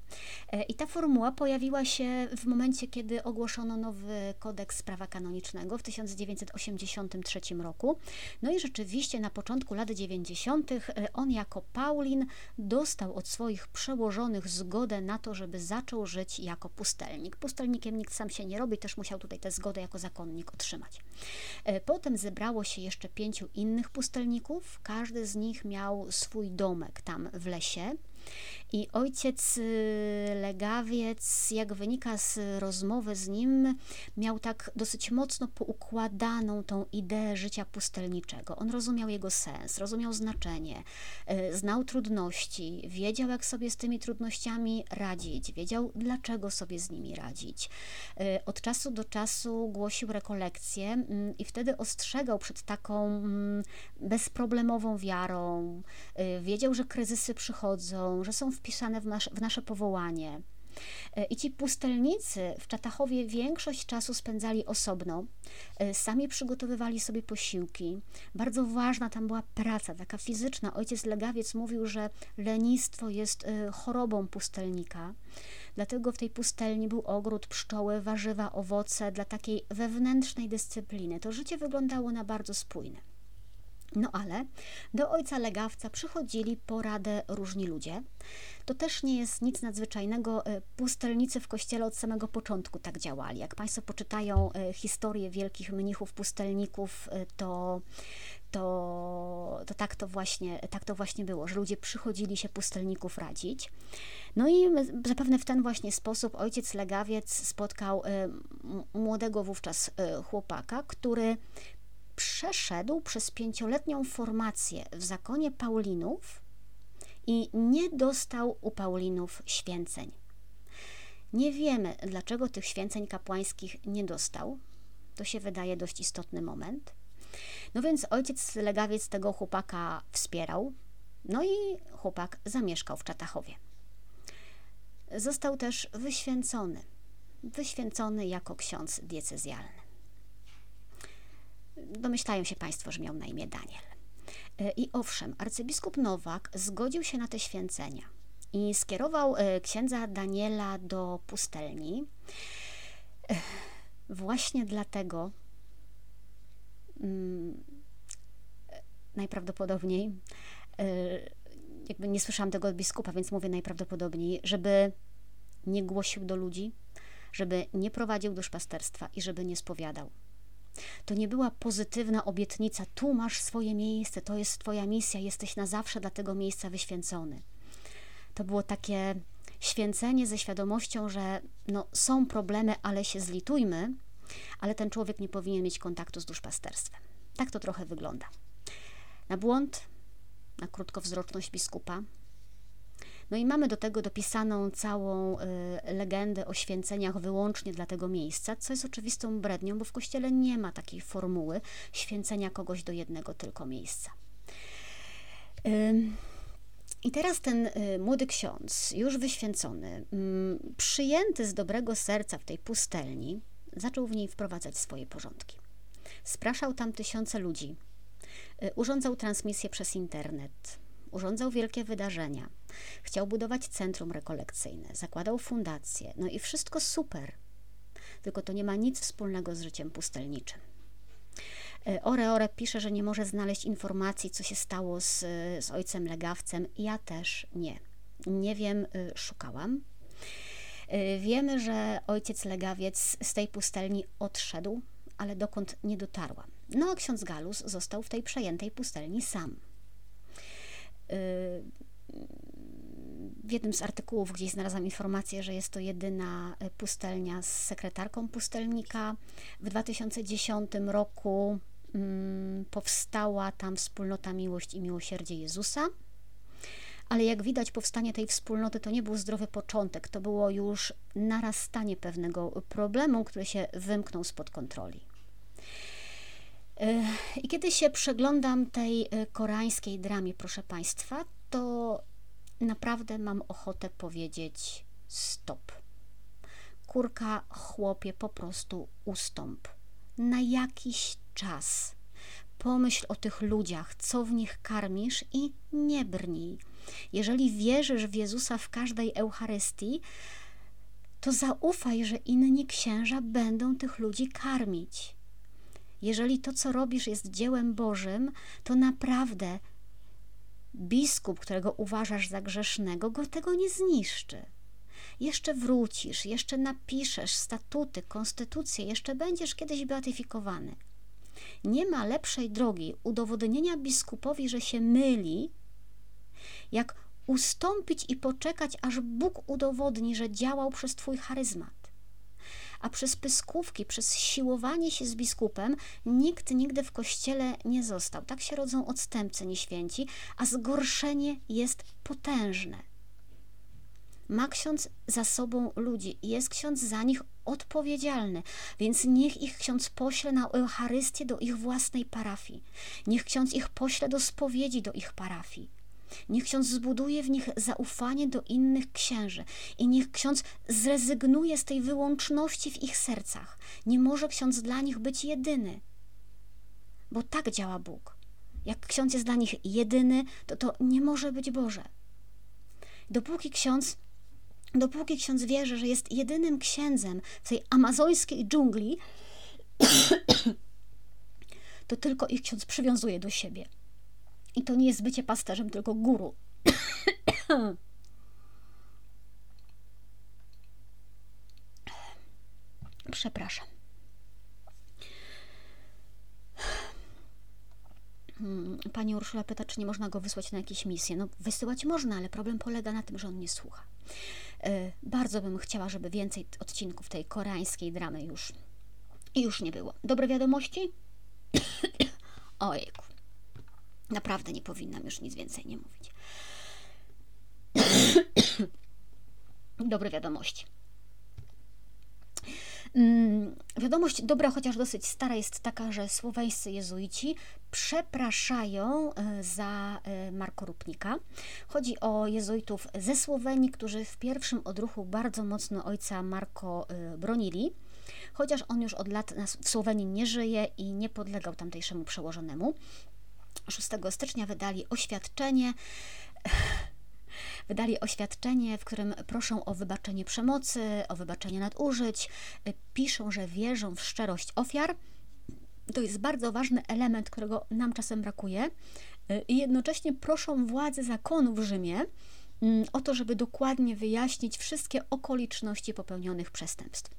E, I ta formuła pojawiła się w momencie, kiedy ogłoszono nowy kodeks prawa kanonicznego w 1983 roku. No i rzeczywiście na początku lat 90. E, on jako Paulin dostał od swoich przełożonych zgodę na to, żeby zaczął żyć jako pustelnik. Pustelnikiem nikt sam się nie robi, też musiał tutaj tę zgodę jako zakonnik otrzymać. E, potem zebrało się jeszcze pięciu innych pustelników, każdy z nich miał swój domek tam w lesie. I ojciec y, Legawiec, jak wynika z rozmowy z nim, miał tak dosyć mocno poukładaną tą ideę życia pustelniczego. On rozumiał jego sens, rozumiał znaczenie, y, znał trudności, wiedział, jak sobie z tymi trudnościami radzić, wiedział, dlaczego sobie z nimi radzić. Y, od czasu do czasu głosił rekolekcje mm, i wtedy ostrzegał przed taką mm, bezproblemową wiarą. Wiedział, że kryzysy przychodzą, że są wpisane w, w nasze powołanie. E, I ci pustelnicy w Czatachowie większość czasu spędzali osobno, e, sami przygotowywali sobie posiłki. Bardzo ważna tam była praca, taka fizyczna. Ojciec Legawiec mówił, że lenistwo jest e, chorobą pustelnika. Dlatego w tej pustelni był ogród, pszczoły, warzywa, owoce dla takiej wewnętrznej dyscypliny. To życie wyglądało na bardzo spójne. No ale do ojca legawca przychodzili po radę różni ludzie. To też nie jest nic nadzwyczajnego. E, pustelnicy w kościele od samego początku tak działali. Jak Państwo poczytają e, historię wielkich mnichów, pustelników, e, to, to, to, tak, to właśnie, tak to właśnie było, że ludzie przychodzili się pustelników radzić. No i zapewne w ten właśnie sposób ojciec legawiec spotkał młodego wówczas chłopaka, który przeszedł przez pięcioletnią formację w zakonie Paulinów i nie dostał u Paulinów święceń. Nie wiemy, dlaczego tych święceń kapłańskich nie dostał. To się wydaje dość istotny moment. No więc ojciec legawiec tego chłopaka wspierał, no i chłopak zamieszkał w Czatachowie. Został też wyświęcony, wyświęcony jako ksiądz diecezjalny. Domyślają się Państwo, że miał na imię Daniel. E, I owszem, arcybiskup Nowak zgodził się na te święcenia i skierował e, księdza Daniela do pustelni. E, właśnie dlatego mm, najprawdopodobniej, jakby nie słyszałam tego od biskupa, więc mówię najprawdopodobniej, żeby nie głosił do ludzi, żeby nie prowadził duszpasterstwa i żeby nie spowiadał. To nie była pozytywna obietnica, tu masz swoje miejsce, to jest Twoja misja, jesteś na zawsze dla tego miejsca wyświęcony. To było takie święcenie ze świadomością, że no, są problemy, ale się zlitujmy, ale ten człowiek nie powinien mieć kontaktu z duszpasterstwem. Tak to trochę wygląda. Na błąd, na krótkowzroczność biskupa, no i mamy do tego dopisaną całą y, legendę o święceniach wyłącznie dla tego miejsca, co jest oczywistą brednią, bo w kościele nie ma takiej formuły święcenia kogoś do jednego tylko miejsca. I teraz ten y, młody ksiądz, już wyświęcony, mm, przyjęty z dobrego serca w tej pustelni, zaczął w niej wprowadzać swoje porządki. Spraszał tam tysiące ludzi, y, urządzał transmisję przez internet, urządzał wielkie wydarzenia, chciał budować centrum rekolekcyjne, zakładał fundację, no i wszystko super. Tylko to nie ma nic wspólnego z życiem pustelniczym. E, Ore Ore pisze, że nie może znaleźć informacji, co się stało z, z ojcem legawcem. Ja też nie. Nie wiem, y, szukałam. E, wiemy, że ojciec legawiec z tej pustelni odszedł, ale dokąd nie dotarłam. No a ksiądz Galus został w tej przejętej pustelni sam. W jednym z artykułów gdzieś znalazłam informację, że jest to jedyna y, pustelnia z sekretarką pustelnika. W 2010 roku mm, powstała tam wspólnota Miłość i Miłosierdzie Jezusa, ale jak widać, powstanie tej wspólnoty to nie był zdrowy początek, to było już narastanie pewnego problemu, który się wymknął spod kontroli. I kiedy się przeglądam tej e, koreańskiej dramie, proszę Państwa, to naprawdę mam ochotę powiedzieć stop. Kurka, chłopie, po prostu ustąp. Na jakiś czas. Pomyśl o tych ludziach, co w nich karmisz i nie brnij. Jeżeli wierzysz w Jezusa w każdej Eucharystii, to zaufaj, że inni księża będą tych ludzi karmić. Jeżeli to, co robisz, jest dziełem Bożym, to naprawdę biskup, którego uważasz za grzesznego, go tego nie zniszczy. Jeszcze wrócisz, jeszcze napiszesz statuty, konstytucję, jeszcze będziesz kiedyś beatyfikowany. Nie ma lepszej drogi udowodnienia biskupowi, że się myli, jak ustąpić i poczekać, aż Bóg udowodni, że działał przez Twój charyzmat. A przez pyskówki, przez siłowanie się z biskupem nikt nigdy w kościele nie został. Tak się rodzą odstępcy nieświęci, a zgorszenie jest potężne. Ma ksiądz za sobą ludzi, jest ksiądz za nich odpowiedzialny, więc niech ich ksiądz pośle na Eucharystię do ich własnej parafii. Niech ksiądz ich pośle do spowiedzi do ich parafii. Niech ksiądz zbuduje w nich zaufanie do innych księży i niech ksiądz zrezygnuje z tej wyłączności w ich sercach. Nie może ksiądz dla nich być jedyny, bo tak działa Bóg. Jak ksiądz jest dla nich jedyny, to to nie może być Boże. Dopóki ksiądz dopóki ksiądz wierzy, że jest jedynym księdzem w tej amazońskiej dżungli, to tylko ich ksiądz przywiązuje do siebie. I to nie jest bycie pasterzem, tylko guru. Przepraszam. Hmm, pani Urszula pyta, czy nie można go wysłać na jakieś misje. No, wysyłać można, ale problem polega na tym, że on nie słucha. Yy, bardzo bym chciała, żeby więcej odcinków tej koreańskiej dramy już, już nie było. Dobre wiadomości? Ojejku. Naprawdę nie powinnam już nic więcej nie mówić. Dobre wiadomości. Mm, wiadomość dobra, chociaż dosyć stara, jest taka, że słoweńscy jezuici przepraszają e, za e, Marko Rupnika. Chodzi o jezuitów ze Słowenii, którzy w pierwszym odruchu bardzo mocno ojca Marko e, bronili, chociaż on już od lat w Słowenii nie żyje i nie podlegał tamtejszemu przełożonemu. 6 stycznia wydali oświadczenie. Wydali oświadczenie, w którym proszą o wybaczenie przemocy, o wybaczenie nadużyć, piszą, że wierzą w szczerość ofiar. To jest bardzo ważny element, którego nam czasem brakuje. I jednocześnie proszą władze zakonu w Rzymie mm, o to, żeby dokładnie wyjaśnić wszystkie okoliczności popełnionych przestępstw.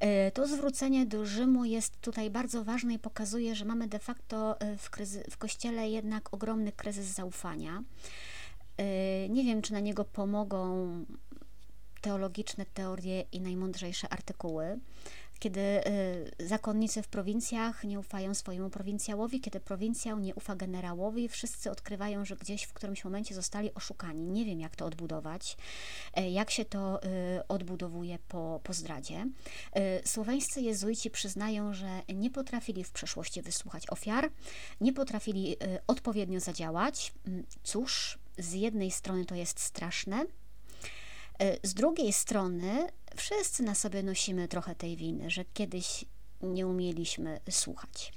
E, to zwrócenie do Rzymu jest tutaj bardzo ważne i pokazuje, że mamy de facto e, w, kryzy- w kościele jednak ogromny kryzys zaufania. E, nie wiem, czy na niego pomogą teologiczne teorie i najmądrzejsze artykuły kiedy y, zakonnicy w prowincjach nie ufają swojemu prowincjałowi, kiedy prowincjał nie ufa generałowi, wszyscy odkrywają, że gdzieś w którymś momencie zostali oszukani. Nie wiem, jak to odbudować, e, jak się to y, odbudowuje po, po zdradzie. Słoweńscy jezuici przyznają, że nie potrafili w przeszłości wysłuchać ofiar, nie potrafili y, odpowiednio zadziałać. Mm, cóż, z jednej strony to jest straszne, z drugiej strony, wszyscy na sobie nosimy trochę tej winy, że kiedyś nie umieliśmy słuchać.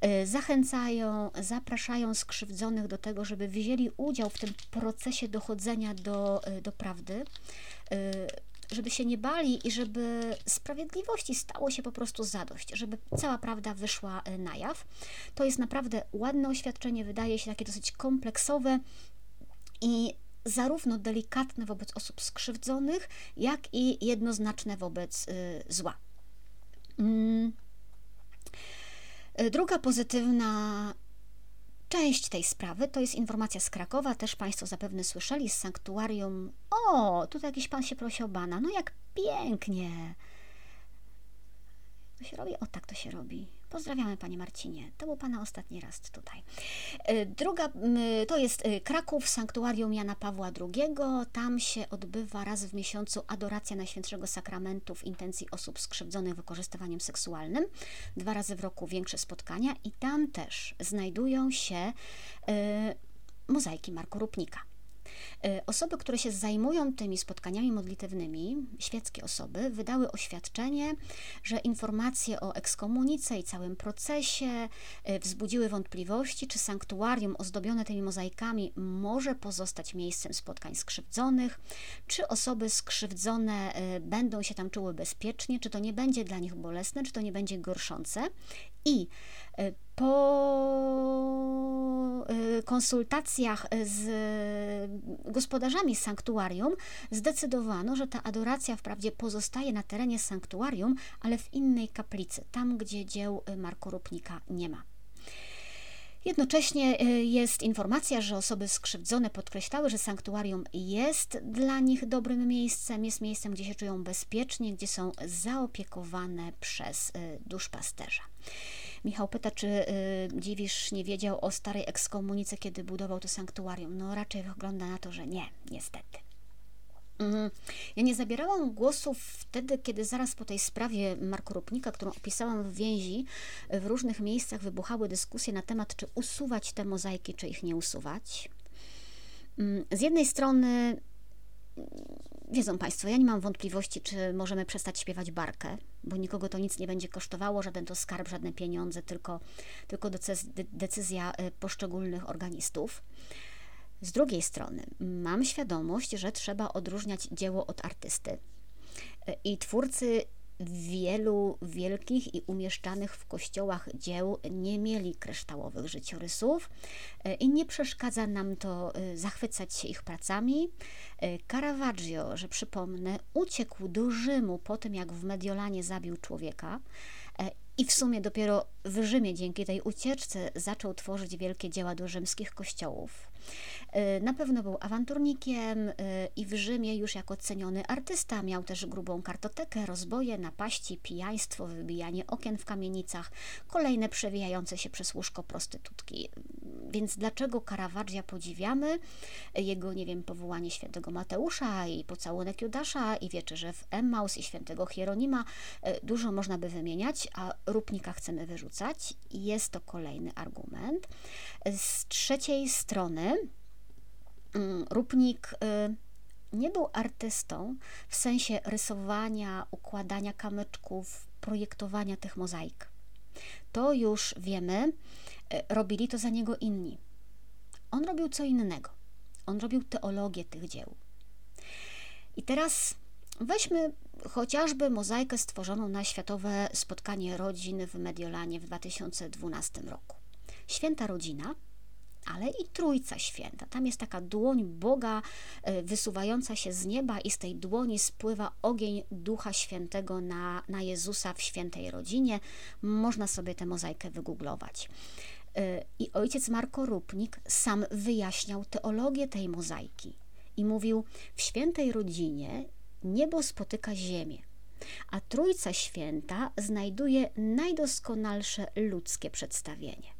E, zachęcają, zapraszają skrzywdzonych do tego, żeby wzięli udział w tym procesie dochodzenia do, e, do prawdy, żeby się nie bali i żeby sprawiedliwości stało się po prostu zadość, żeby cała prawda wyszła na jaw. To jest naprawdę ładne oświadczenie, wydaje się takie dosyć kompleksowe i zarówno delikatne wobec osób skrzywdzonych, jak i jednoznaczne wobec y, zła. Mm. Druga pozytywna część tej sprawy to jest informacja z Krakowa, też Państwo zapewne słyszeli, z sanktuarium. O, tutaj jakiś pan się prosi o bana. No jak pięknie. To się robi? O tak to się robi. Pozdrawiamy Panie Marcinie. To był Pana ostatni raz tutaj. E, druga to jest e, Kraków, Sanktuarium Jana Pawła II. Tam się odbywa raz w miesiącu adoracja Najświętszego Sakramentu w intencji osób skrzywdzonych wykorzystywaniem seksualnym. Dwa razy w roku większe spotkania i tam też znajdują się y, mozaiki Marko Rupnika. E, osoby, które się zajmują tymi spotkaniami modlitewnymi, świeckie osoby, wydały oświadczenie, że informacje o ekskomunice i całym procesie e, wzbudziły wątpliwości, czy sanktuarium ozdobione tymi mozaikami może pozostać miejscem spotkań skrzywdzonych, czy osoby skrzywdzone e, będą się tam czuły bezpiecznie, czy to nie będzie dla nich bolesne, czy to nie będzie gorszące. I po y, konsultacjach z gospodarzami sanktuarium zdecydowano, że ta adoracja wprawdzie pozostaje na terenie sanktuarium, ale w innej kaplicy, tam gdzie dzieł Marko Rupnika nie ma. Jednocześnie y, jest informacja, że osoby skrzywdzone podkreślały, że sanktuarium jest dla nich dobrym miejscem, jest miejscem, gdzie się czują bezpiecznie, gdzie są zaopiekowane przez y, duszpasterza. Michał pyta, czy y, Dziwisz nie wiedział o starej ekskomunice, kiedy budował to sanktuarium. No raczej wygląda na to, że nie, niestety. Mhm. Ja nie zabierałam głosu wtedy, kiedy zaraz po tej sprawie Marko Rupnika, którą opisałam w więzi, w różnych miejscach wybuchały dyskusje na temat, czy usuwać te mozaiki, czy ich nie usuwać. Mm, z jednej strony Wiedzą Państwo, ja nie mam wątpliwości, czy możemy przestać śpiewać barkę, bo nikogo to nic nie będzie kosztowało, żaden to skarb, żadne pieniądze, tylko, tylko decyzja y, poszczególnych organistów. Z drugiej strony, mam świadomość, że trzeba odróżniać dzieło od artysty. Y, I twórcy wielu wielkich i umieszczanych w kościołach dzieł nie mieli kryształowych życiorysów e, i nie przeszkadza nam to e, zachwycać się ich pracami. E, Caravaggio, że przypomnę, uciekł do Rzymu po tym, jak w Mediolanie zabił człowieka i w sumie dopiero w Rzymie dzięki tej ucieczce zaczął tworzyć wielkie dzieła do rzymskich kościołów. Y, na pewno był awanturnikiem y, i w Rzymie już jako ceniony artysta miał też grubą kartotekę, rozboje, napaści, pijaństwo, wybijanie okien w kamienicach, kolejne przewijające się przez łóżko prostytutki. Więc dlaczego Caravaggia podziwiamy? Jego, nie wiem, powołanie świętego Mateusza i pocałunek Judasza i wieczerze w Emmaus i świętego Hieronima, y, dużo można by wymieniać, a Rupnika chcemy wyrzucać. Jest to kolejny argument. Z trzeciej strony mm, Rupnik y, nie był artystą w sensie rysowania, układania kamyczków, projektowania tych mozaik. To już wiemy, y, robili to za niego inni. On robił co innego. On robił teologię tych dzieł. I teraz weźmy chociażby mozaikę stworzoną na Światowe Spotkanie Rodzin w Mediolanie w 2012 roku. Święta Rodzina, ale i Trójca Święta. Tam jest taka dłoń Boga e, wysuwająca się z nieba i z tej dłoni spływa ogień Ducha Świętego na, na Jezusa w świętej rodzinie. Można sobie tę mozaikę wygooglować. E, I ojciec Marko Rupnik sam wyjaśniał teologię tej mozaiki i mówił: W świętej rodzinie niebo spotyka ziemię, a Trójca Święta znajduje najdoskonalsze ludzkie przedstawienie.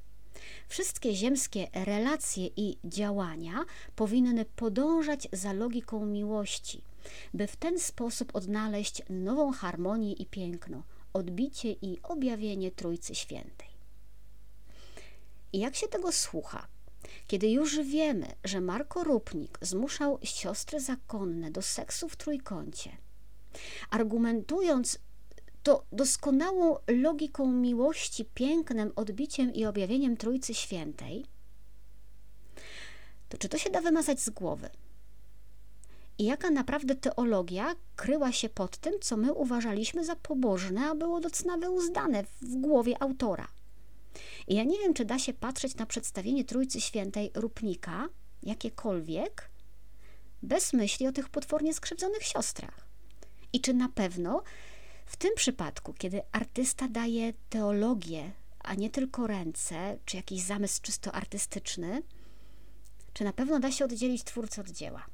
Wszystkie ziemskie relacje i działania powinny podążać za logiką miłości, by w ten sposób odnaleźć nową harmonię i piękno, odbicie i objawienie Trójcy Świętej. I jak się tego słucha? Kiedy już wiemy, że Marko Rupnik zmuszał siostry zakonne do seksu w trójkącie, argumentując to doskonałą logiką miłości, pięknem, odbiciem i objawieniem Trójcy Świętej, to czy to się da wymazać z głowy? I jaka naprawdę teologia kryła się pod tym, co my uważaliśmy za pobożne, a było docna wyuzdane w głowie autora? I ja nie wiem, czy da się patrzeć na przedstawienie Trójcy Świętej Rupnika, jakiekolwiek, bez myśli o tych potwornie skrzywdzonych siostrach. I czy na pewno w tym przypadku, kiedy artysta daje teologię, a nie tylko ręce, czy jakiś zamysł czysto artystyczny, czy na pewno da się oddzielić twórcę od dzieła?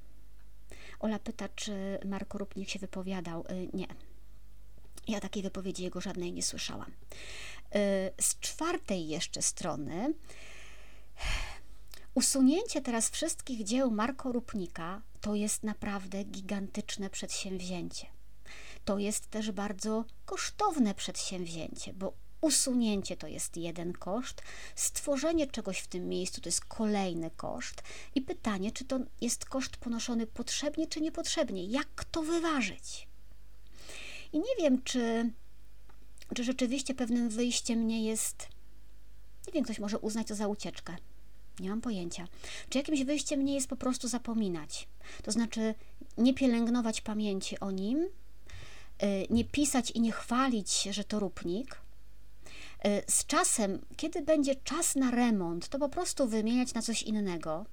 Ola pyta, czy Marko Rupnik się wypowiadał. Y, nie. Ja takiej wypowiedzi jego żadnej nie słyszałam. z czwartej jeszcze strony, usunięcie teraz wszystkich dzieł Marko Rupnika to jest naprawdę gigantyczne przedsięwzięcie. To jest też bardzo kosztowne przedsięwzięcie, bo usunięcie to jest jeden koszt, stworzenie czegoś w tym miejscu to jest kolejny koszt i pytanie, czy to jest koszt ponoszony potrzebnie czy niepotrzebnie, jak to wyważyć. I nie wiem, czy, czy rzeczywiście pewnym wyjściem nie jest, nie wiem, ktoś może uznać to za ucieczkę. Nie mam pojęcia. Czy jakimś wyjściem nie jest po prostu zapominać? To znaczy nie pielęgnować pamięci o nim, nie pisać i nie chwalić, że to róbnik. Y, z czasem, kiedy będzie czas na remont, to po prostu wymieniać na coś innego.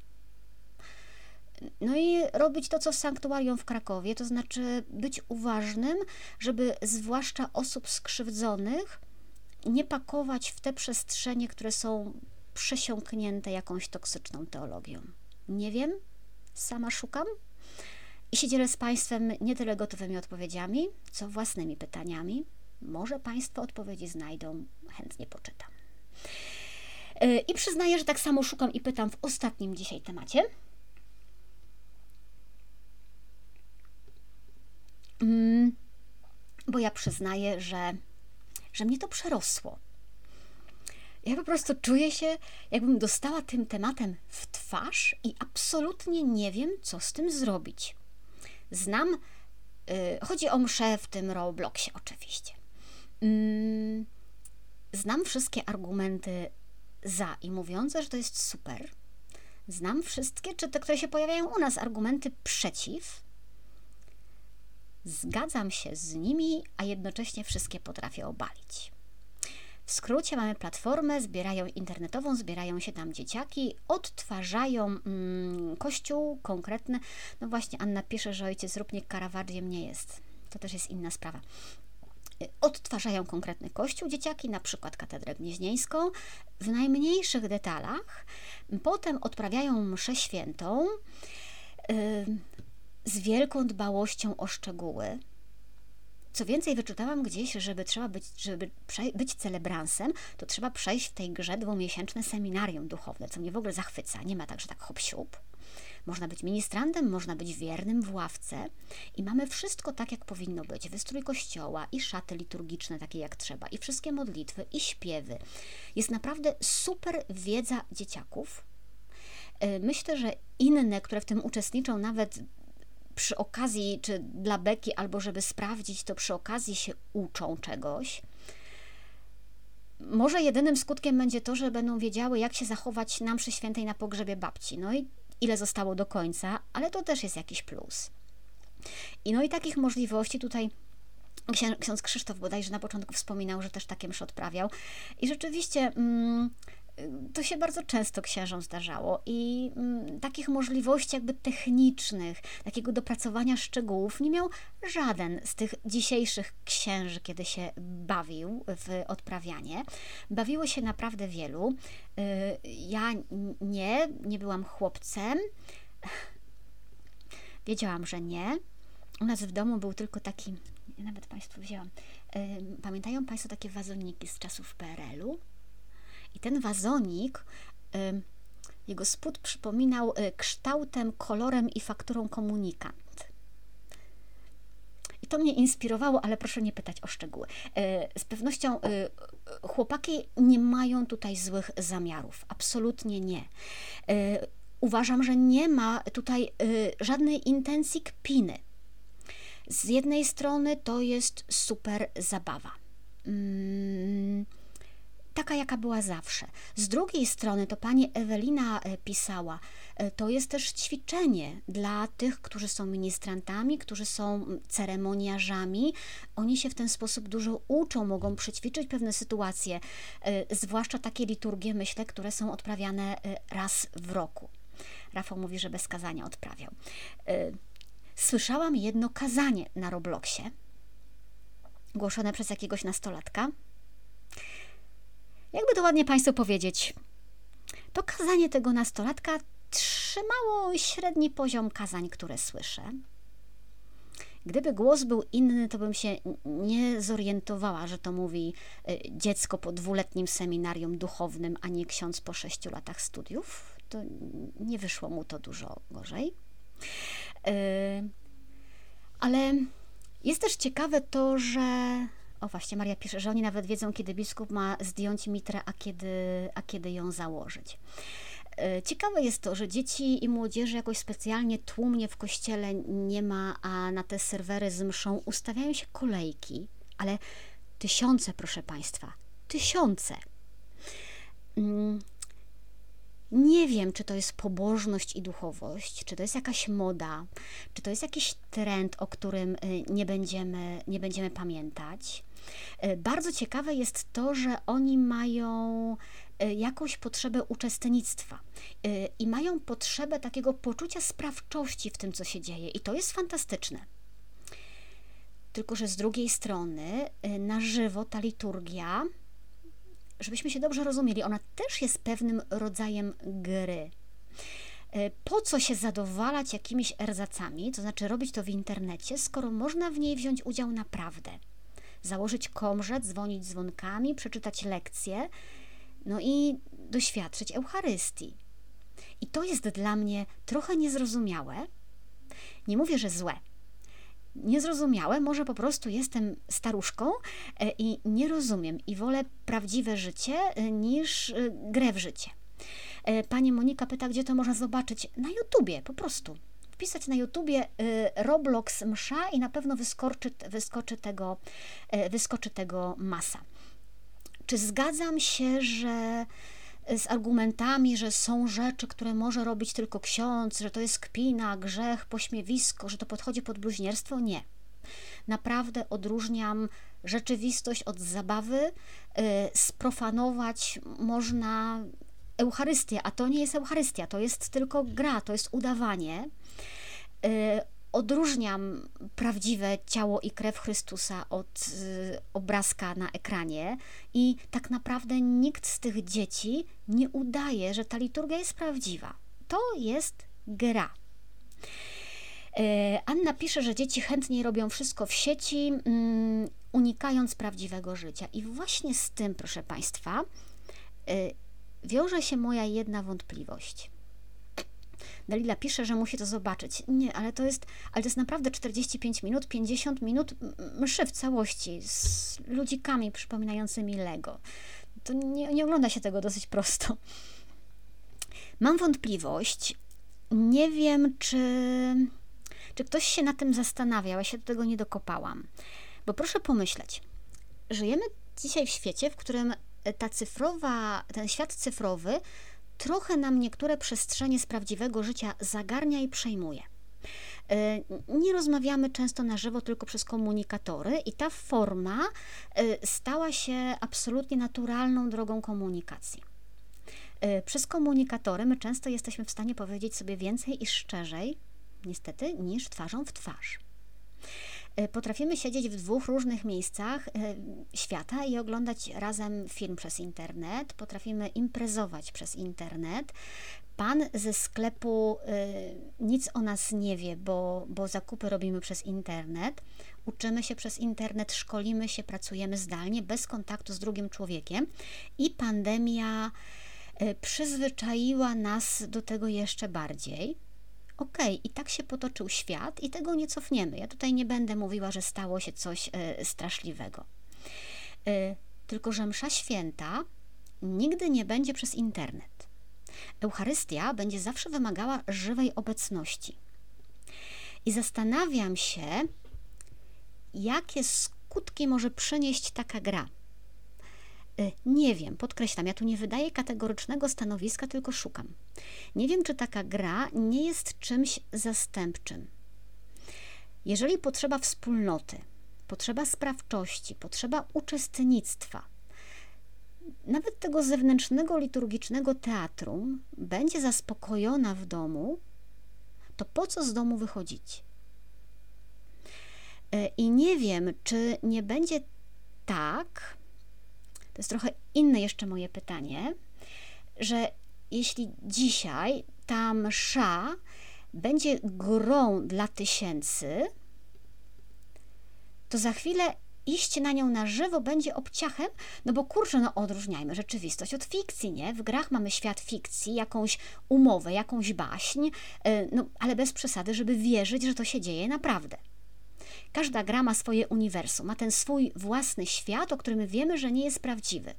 No i robić to, co w sanktuarium w Krakowie, to znaczy być uważnym, żeby zwłaszcza osób skrzywdzonych nie pakować w te przestrzenie, które są przesiąknięte jakąś toksyczną teologią. Nie wiem, sama szukam i się dzielę z Państwem nie tyle gotowymi odpowiedziami, co własnymi pytaniami. Może Państwo odpowiedzi znajdą, chętnie poczytam. E, I przyznaję, że tak samo szukam i pytam w ostatnim dzisiaj temacie. Mm, bo ja przyznaję, że, że mnie to przerosło ja po prostu czuję się, jakbym dostała tym tematem w twarz i absolutnie nie wiem, co z tym zrobić. Znam, yy, chodzi o mszę w tym Robloxie oczywiście. Yy, znam wszystkie argumenty za i mówiące, że to jest super. Znam wszystkie, czy te, które się pojawiają u nas, argumenty przeciw. Zgadzam się z nimi, a jednocześnie wszystkie potrafię obalić. W skrócie mamy platformę, zbierają internetową, zbierają się tam dzieciaki, odtwarzają mm, kościół konkretny. No właśnie, Anna pisze, że ojciec Rupnik Caravagiem nie jest. To też jest inna sprawa odtwarzają konkretny kościół dzieciaki, na przykład katedrę gnieźnieńską, w najmniejszych detalach. Potem odprawiają mszę świętą yy, z wielką dbałością o szczegóły. Co więcej, wyczytałam gdzieś, żeby trzeba być, żeby być celebransem, to trzeba przejść w tej grze dwumiesięczne seminarium duchowne, co mnie w ogóle zachwyca. Nie ma tak, że tak hop siup. Można być ministrantem, można być wiernym w ławce i mamy wszystko tak, jak powinno być. Wystrój kościoła i szaty liturgiczne takie jak trzeba, i wszystkie modlitwy, i śpiewy. Jest naprawdę super wiedza dzieciaków. Y, myślę, że inne, które w tym uczestniczą, nawet przy okazji, czy dla beki, albo żeby sprawdzić, to przy okazji się uczą czegoś. Może jedynym skutkiem będzie to, że będą wiedziały, jak się zachować na mszy świętej na pogrzebie babci. No i ile zostało do końca, ale to też jest jakiś plus. I no i takich możliwości tutaj ksiądz Krzysztof bodajże na początku wspominał, że też takie mszy odprawiał. I rzeczywiście mm, to się bardzo często księżom zdarzało i mm, takich możliwości jakby technicznych, takiego dopracowania szczegółów nie miał żaden z tych dzisiejszych księży, kiedy się bawił w odprawianie. Bawiło się naprawdę wielu. Y, ja nie, nie byłam chłopcem. Wiedziałam, że nie. U nas w domu był tylko taki, nawet Państwu wzięłam. Y, pamiętają Państwo takie wazoniki z czasów PRL-u? I ten wazonik, jego spód przypominał y, kształtem, kolorem i fakturą komunikant. I to mnie inspirowało, ale proszę nie pytać o szczegóły. Y, z pewnością y, chłopaki nie mają tutaj złych zamiarów. Absolutnie nie. Uważam, że nie ma tutaj żadnej intencji kpiny. Z jednej strony to jest super zabawa. Mm, taka, jaka była zawsze. Z drugiej strony, to pani Ewelina e, pisała, e, to jest też ćwiczenie dla tych, którzy są ministrantami, którzy są ceremoniarzami. Oni się w ten sposób dużo uczą, mogą przećwiczyć pewne sytuacje, e, zwłaszcza takie liturgie, myślę, które są odprawiane raz w roku. Rafał mówi, że bez kazania odprawiał. Słyszałam jedno kazanie na Robloxie, głoszone przez jakiegoś nastolatka jakby to ładnie Państwu powiedzieć, to kazanie tego nastolatka trzymało średni poziom kazań, które słyszę. Gdyby głos był inny, to bym się nie zorientowała, że to mówi y, dziecko po dwuletnim seminarium duchownym, a nie ksiądz po sześciu latach studiów. To nie wyszło mu to dużo gorzej. Y, ale jest też ciekawe to, że. O właśnie, Maria pisze, że oni nawet wiedzą, kiedy biskup ma zdjąć mitrę, a kiedy, a kiedy ją założyć. E, ciekawe jest to, że dzieci i młodzieży jakoś specjalnie tłumnie w kościele nie ma, a na te serwery z mszą ustawiają się kolejki, ale tysiące, proszę Państwa, tysiące. Mm, nie wiem, czy to jest pobożność i duchowość, czy to jest jakaś moda, czy to jest jakiś trend, o którym y, nie będziemy, nie będziemy pamiętać. Y, bardzo ciekawe jest to, że oni mają y, jakąś potrzebę uczestnictwa i mają potrzebę takiego poczucia sprawczości w tym, co się dzieje, i to jest fantastyczne. Tylko, że z drugiej strony, na żywo ta liturgia żebyśmy się dobrze rozumieli, ona też jest pewnym rodzajem gry. E, po co się zadowalać jakimiś erzacami, to znaczy robić to w internecie, skoro można w niej wziąć udział naprawdę? Założyć komrzet, dzwonić dzwonkami, przeczytać lekcje, no i doświadczyć Eucharystii. I to jest dla mnie trochę niezrozumiałe. Nie mówię, że złe, niezrozumiałe, może po prostu jestem staruszką e, i nie rozumiem i wolę prawdziwe życie e, niż e, grę w życie. Pani Monika pyta, gdzie to można zobaczyć? Na YouTubie, po prostu. Wpisać na YouTubie Roblox msza i na pewno wyskoczy, wyskoczy, tego, wyskoczy tego masa. Czy zgadzam się, że z argumentami, że są rzeczy, które może robić tylko ksiądz, że to jest kpina, grzech, pośmiewisko, że to podchodzi pod bluźnierstwo. Nie. Naprawdę odróżniam rzeczywistość od zabawy. Y, sprofanować można Eucharystię, a to nie jest Eucharystia, to jest tylko gra, to jest udawanie. Y, odróżniam prawdziwe ciało i krew Chrystusa od y, obrazka na ekranie i tak naprawdę nikt z tych dzieci nie udaje, że ta liturgia jest prawdziwa. To jest gra. E, Anna pisze, że dzieci chętniej robią wszystko w sieci, um, unikając prawdziwego życia. I właśnie z tym, proszę Państwa, y, wiąże się moja jedna wątpliwość. Dalila pisze, że musi to zobaczyć. Nie, ale to jest, ale to jest naprawdę 45 minut, 50 minut mszy w całości z ludzikami przypominającymi Lego. To nie, nie ogląda się tego dosyć prosto. Mam wątpliwość. Nie wiem, czy, czy ktoś się na tym zastanawiał. Ja się do tego nie dokopałam. Bo proszę pomyśleć, żyjemy dzisiaj w świecie, w którym ta cyfrowa, ten świat cyfrowy trochę nam niektóre przestrzenie z prawdziwego życia zagarnia i przejmuje. E, nie rozmawiamy często na żywo, tylko przez komunikatory, i ta forma e, stała się absolutnie naturalną drogą komunikacji. E, przez komunikatory my często jesteśmy w stanie powiedzieć sobie więcej i szczerzej, niestety, niż twarzą w twarz. E, potrafimy siedzieć w dwóch różnych miejscach e, świata i oglądać razem film przez internet, potrafimy imprezować przez internet. Pan ze sklepu e, nic o nas nie wie, bo, bo zakupy robimy przez internet. Uczymy się przez internet, szkolimy się, pracujemy zdalnie, bez kontaktu z drugim człowiekiem i pandemia przyzwyczaiła nas do tego jeszcze bardziej okej, okay, i tak się potoczył świat i tego nie cofniemy. Ja tutaj nie będę mówiła, że stało się coś y, straszliwego. Y, tylko, że msza święta nigdy nie będzie przez internet. Eucharystia będzie zawsze wymagała żywej obecności. I zastanawiam się, jakie skutki może przynieść taka gra. Y, nie wiem, podkreślam, ja tu nie wydaję kategorycznego stanowiska, tylko szukam. Nie wiem, czy taka gra nie jest czymś zastępczym. Jeżeli potrzeba wspólnoty, potrzeba sprawczości, potrzeba uczestnictwa, nawet tego zewnętrznego liturgicznego teatru będzie zaspokojona w domu, to po co z domu wychodzić? Y, I nie wiem, czy nie będzie tak, to jest trochę inne jeszcze moje pytanie, że jeśli dzisiaj ta msza będzie grą dla tysięcy, to za chwilę iść na nią na żywo będzie obciachem, no bo kurczę, no odróżniajmy rzeczywistość od fikcji, nie? W grach mamy świat fikcji, jakąś umowę, jakąś baśń, y, no ale bez przesady, żeby wierzyć, że to się dzieje naprawdę. Każda gra ma swoje uniwersum, ma ten swój własny świat, o którym wiemy, że nie jest prawdziwy.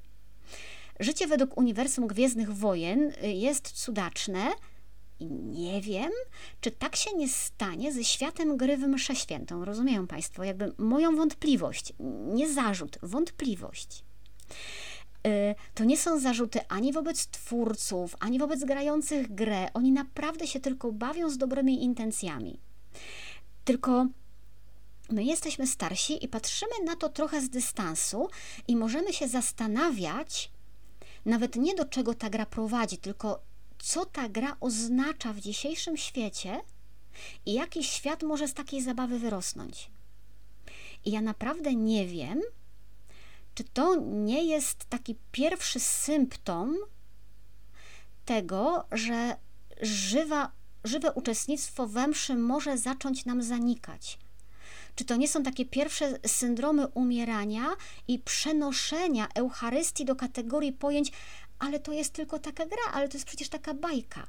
Życie według uniwersum Gwiezdnych Wojen y, jest cudaczne, i nie wiem, czy tak się nie stanie ze światem gry w mszę świętą. Rozumieją Państwo? Jakby moją wątpliwość, nie zarzut, wątpliwość. Y, to nie są zarzuty ani wobec twórców, ani wobec grających grę. Oni naprawdę się tylko bawią z dobrymi intencjami. Tylko my jesteśmy starsi i patrzymy na to trochę z dystansu i możemy się zastanawiać, nawet nie do czego ta gra prowadzi, tylko co ta gra oznacza w dzisiejszym świecie i jaki świat może z takiej zabawy wyrosnąć. I ja naprawdę nie wiem, czy to nie jest taki pierwszy symptom tego, że żywa, żywe uczestnictwo we mszy może zacząć nam zanikać. Czy to nie są takie pierwsze syndromy umierania i przenoszenia Eucharystii do kategorii pojęć, ale to jest tylko taka gra, ale to jest przecież taka bajka.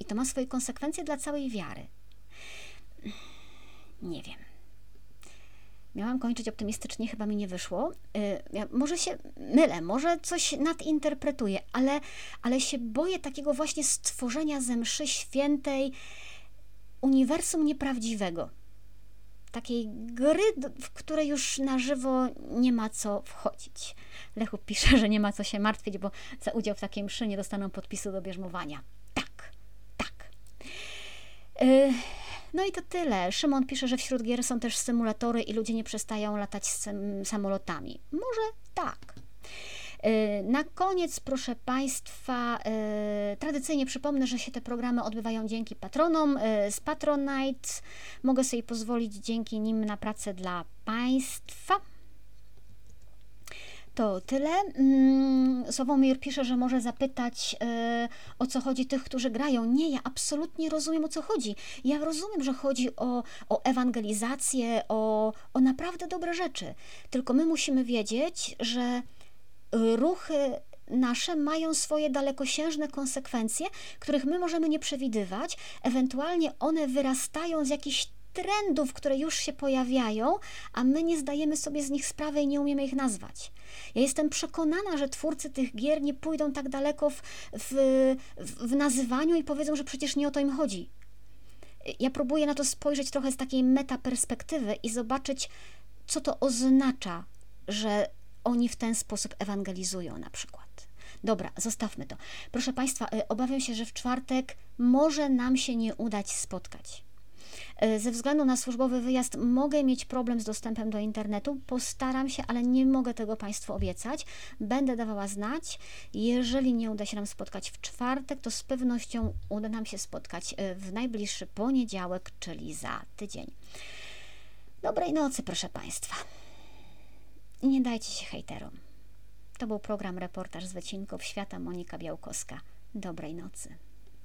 I to ma swoje konsekwencje dla całej wiary. Nie wiem. Miałam kończyć optymistycznie, chyba mi nie wyszło. Yy, może się mylę, może coś nadinterpretuję, ale, ale się boję takiego właśnie stworzenia ze mszy świętej uniwersum nieprawdziwego takiej gry, w której już na żywo nie ma co wchodzić. Lechu pisze, że nie ma co się martwić, bo za udział w takiej mszy nie dostaną podpisu do bierzmowania. Tak, tak. Yy, no i to tyle. Szymon pisze, że wśród gier są też symulatory i ludzie nie przestają latać z samolotami. Może tak. Y, na koniec, proszę Państwa, y, tradycyjnie przypomnę, że się te programy odbywają dzięki patronom y, z Patronite. Mogę sobie pozwolić dzięki nim na pracę dla Państwa. To tyle. Mm, Sławomir pisze, że może zapytać o co chodzi tych, którzy grają. Nie, ja absolutnie rozumiem o co chodzi. Ja rozumiem, że chodzi o, o ewangelizację, o, o naprawdę dobre rzeczy. Tylko my musimy wiedzieć, że ruchy nasze mają swoje dalekosiężne konsekwencje, których my możemy nie przewidywać. Ewentualnie one wyrastają z jakichś trendów, które już się pojawiają, a my nie zdajemy sobie z nich sprawy i nie umiemy ich nazwać. Ja jestem przekonana, że twórcy tych gier nie pójdą tak daleko w, w, w nazywaniu i powiedzą, że przecież nie o to im chodzi. Ja próbuję na to spojrzeć trochę z takiej metaperspektywy i zobaczyć, co to oznacza, że oni w ten sposób ewangelizują na przykład. Dobra, zostawmy to. Proszę Państwa, y, obawiam się, że w czwartek może nam się nie udać spotkać. Y, ze względu na służbowy wyjazd mogę mieć problem z dostępem do internetu. Postaram się, ale nie mogę tego Państwu obiecać. Będę dawała znać. Jeżeli nie uda się nam spotkać w czwartek, to z pewnością uda nam się spotkać y, w najbliższy poniedziałek, czyli za tydzień. Dobrej nocy, proszę Państwa. Nie dajcie się hejterom. To był program Reportaż z wycinków świata Monika Białkowska. Dobrej nocy.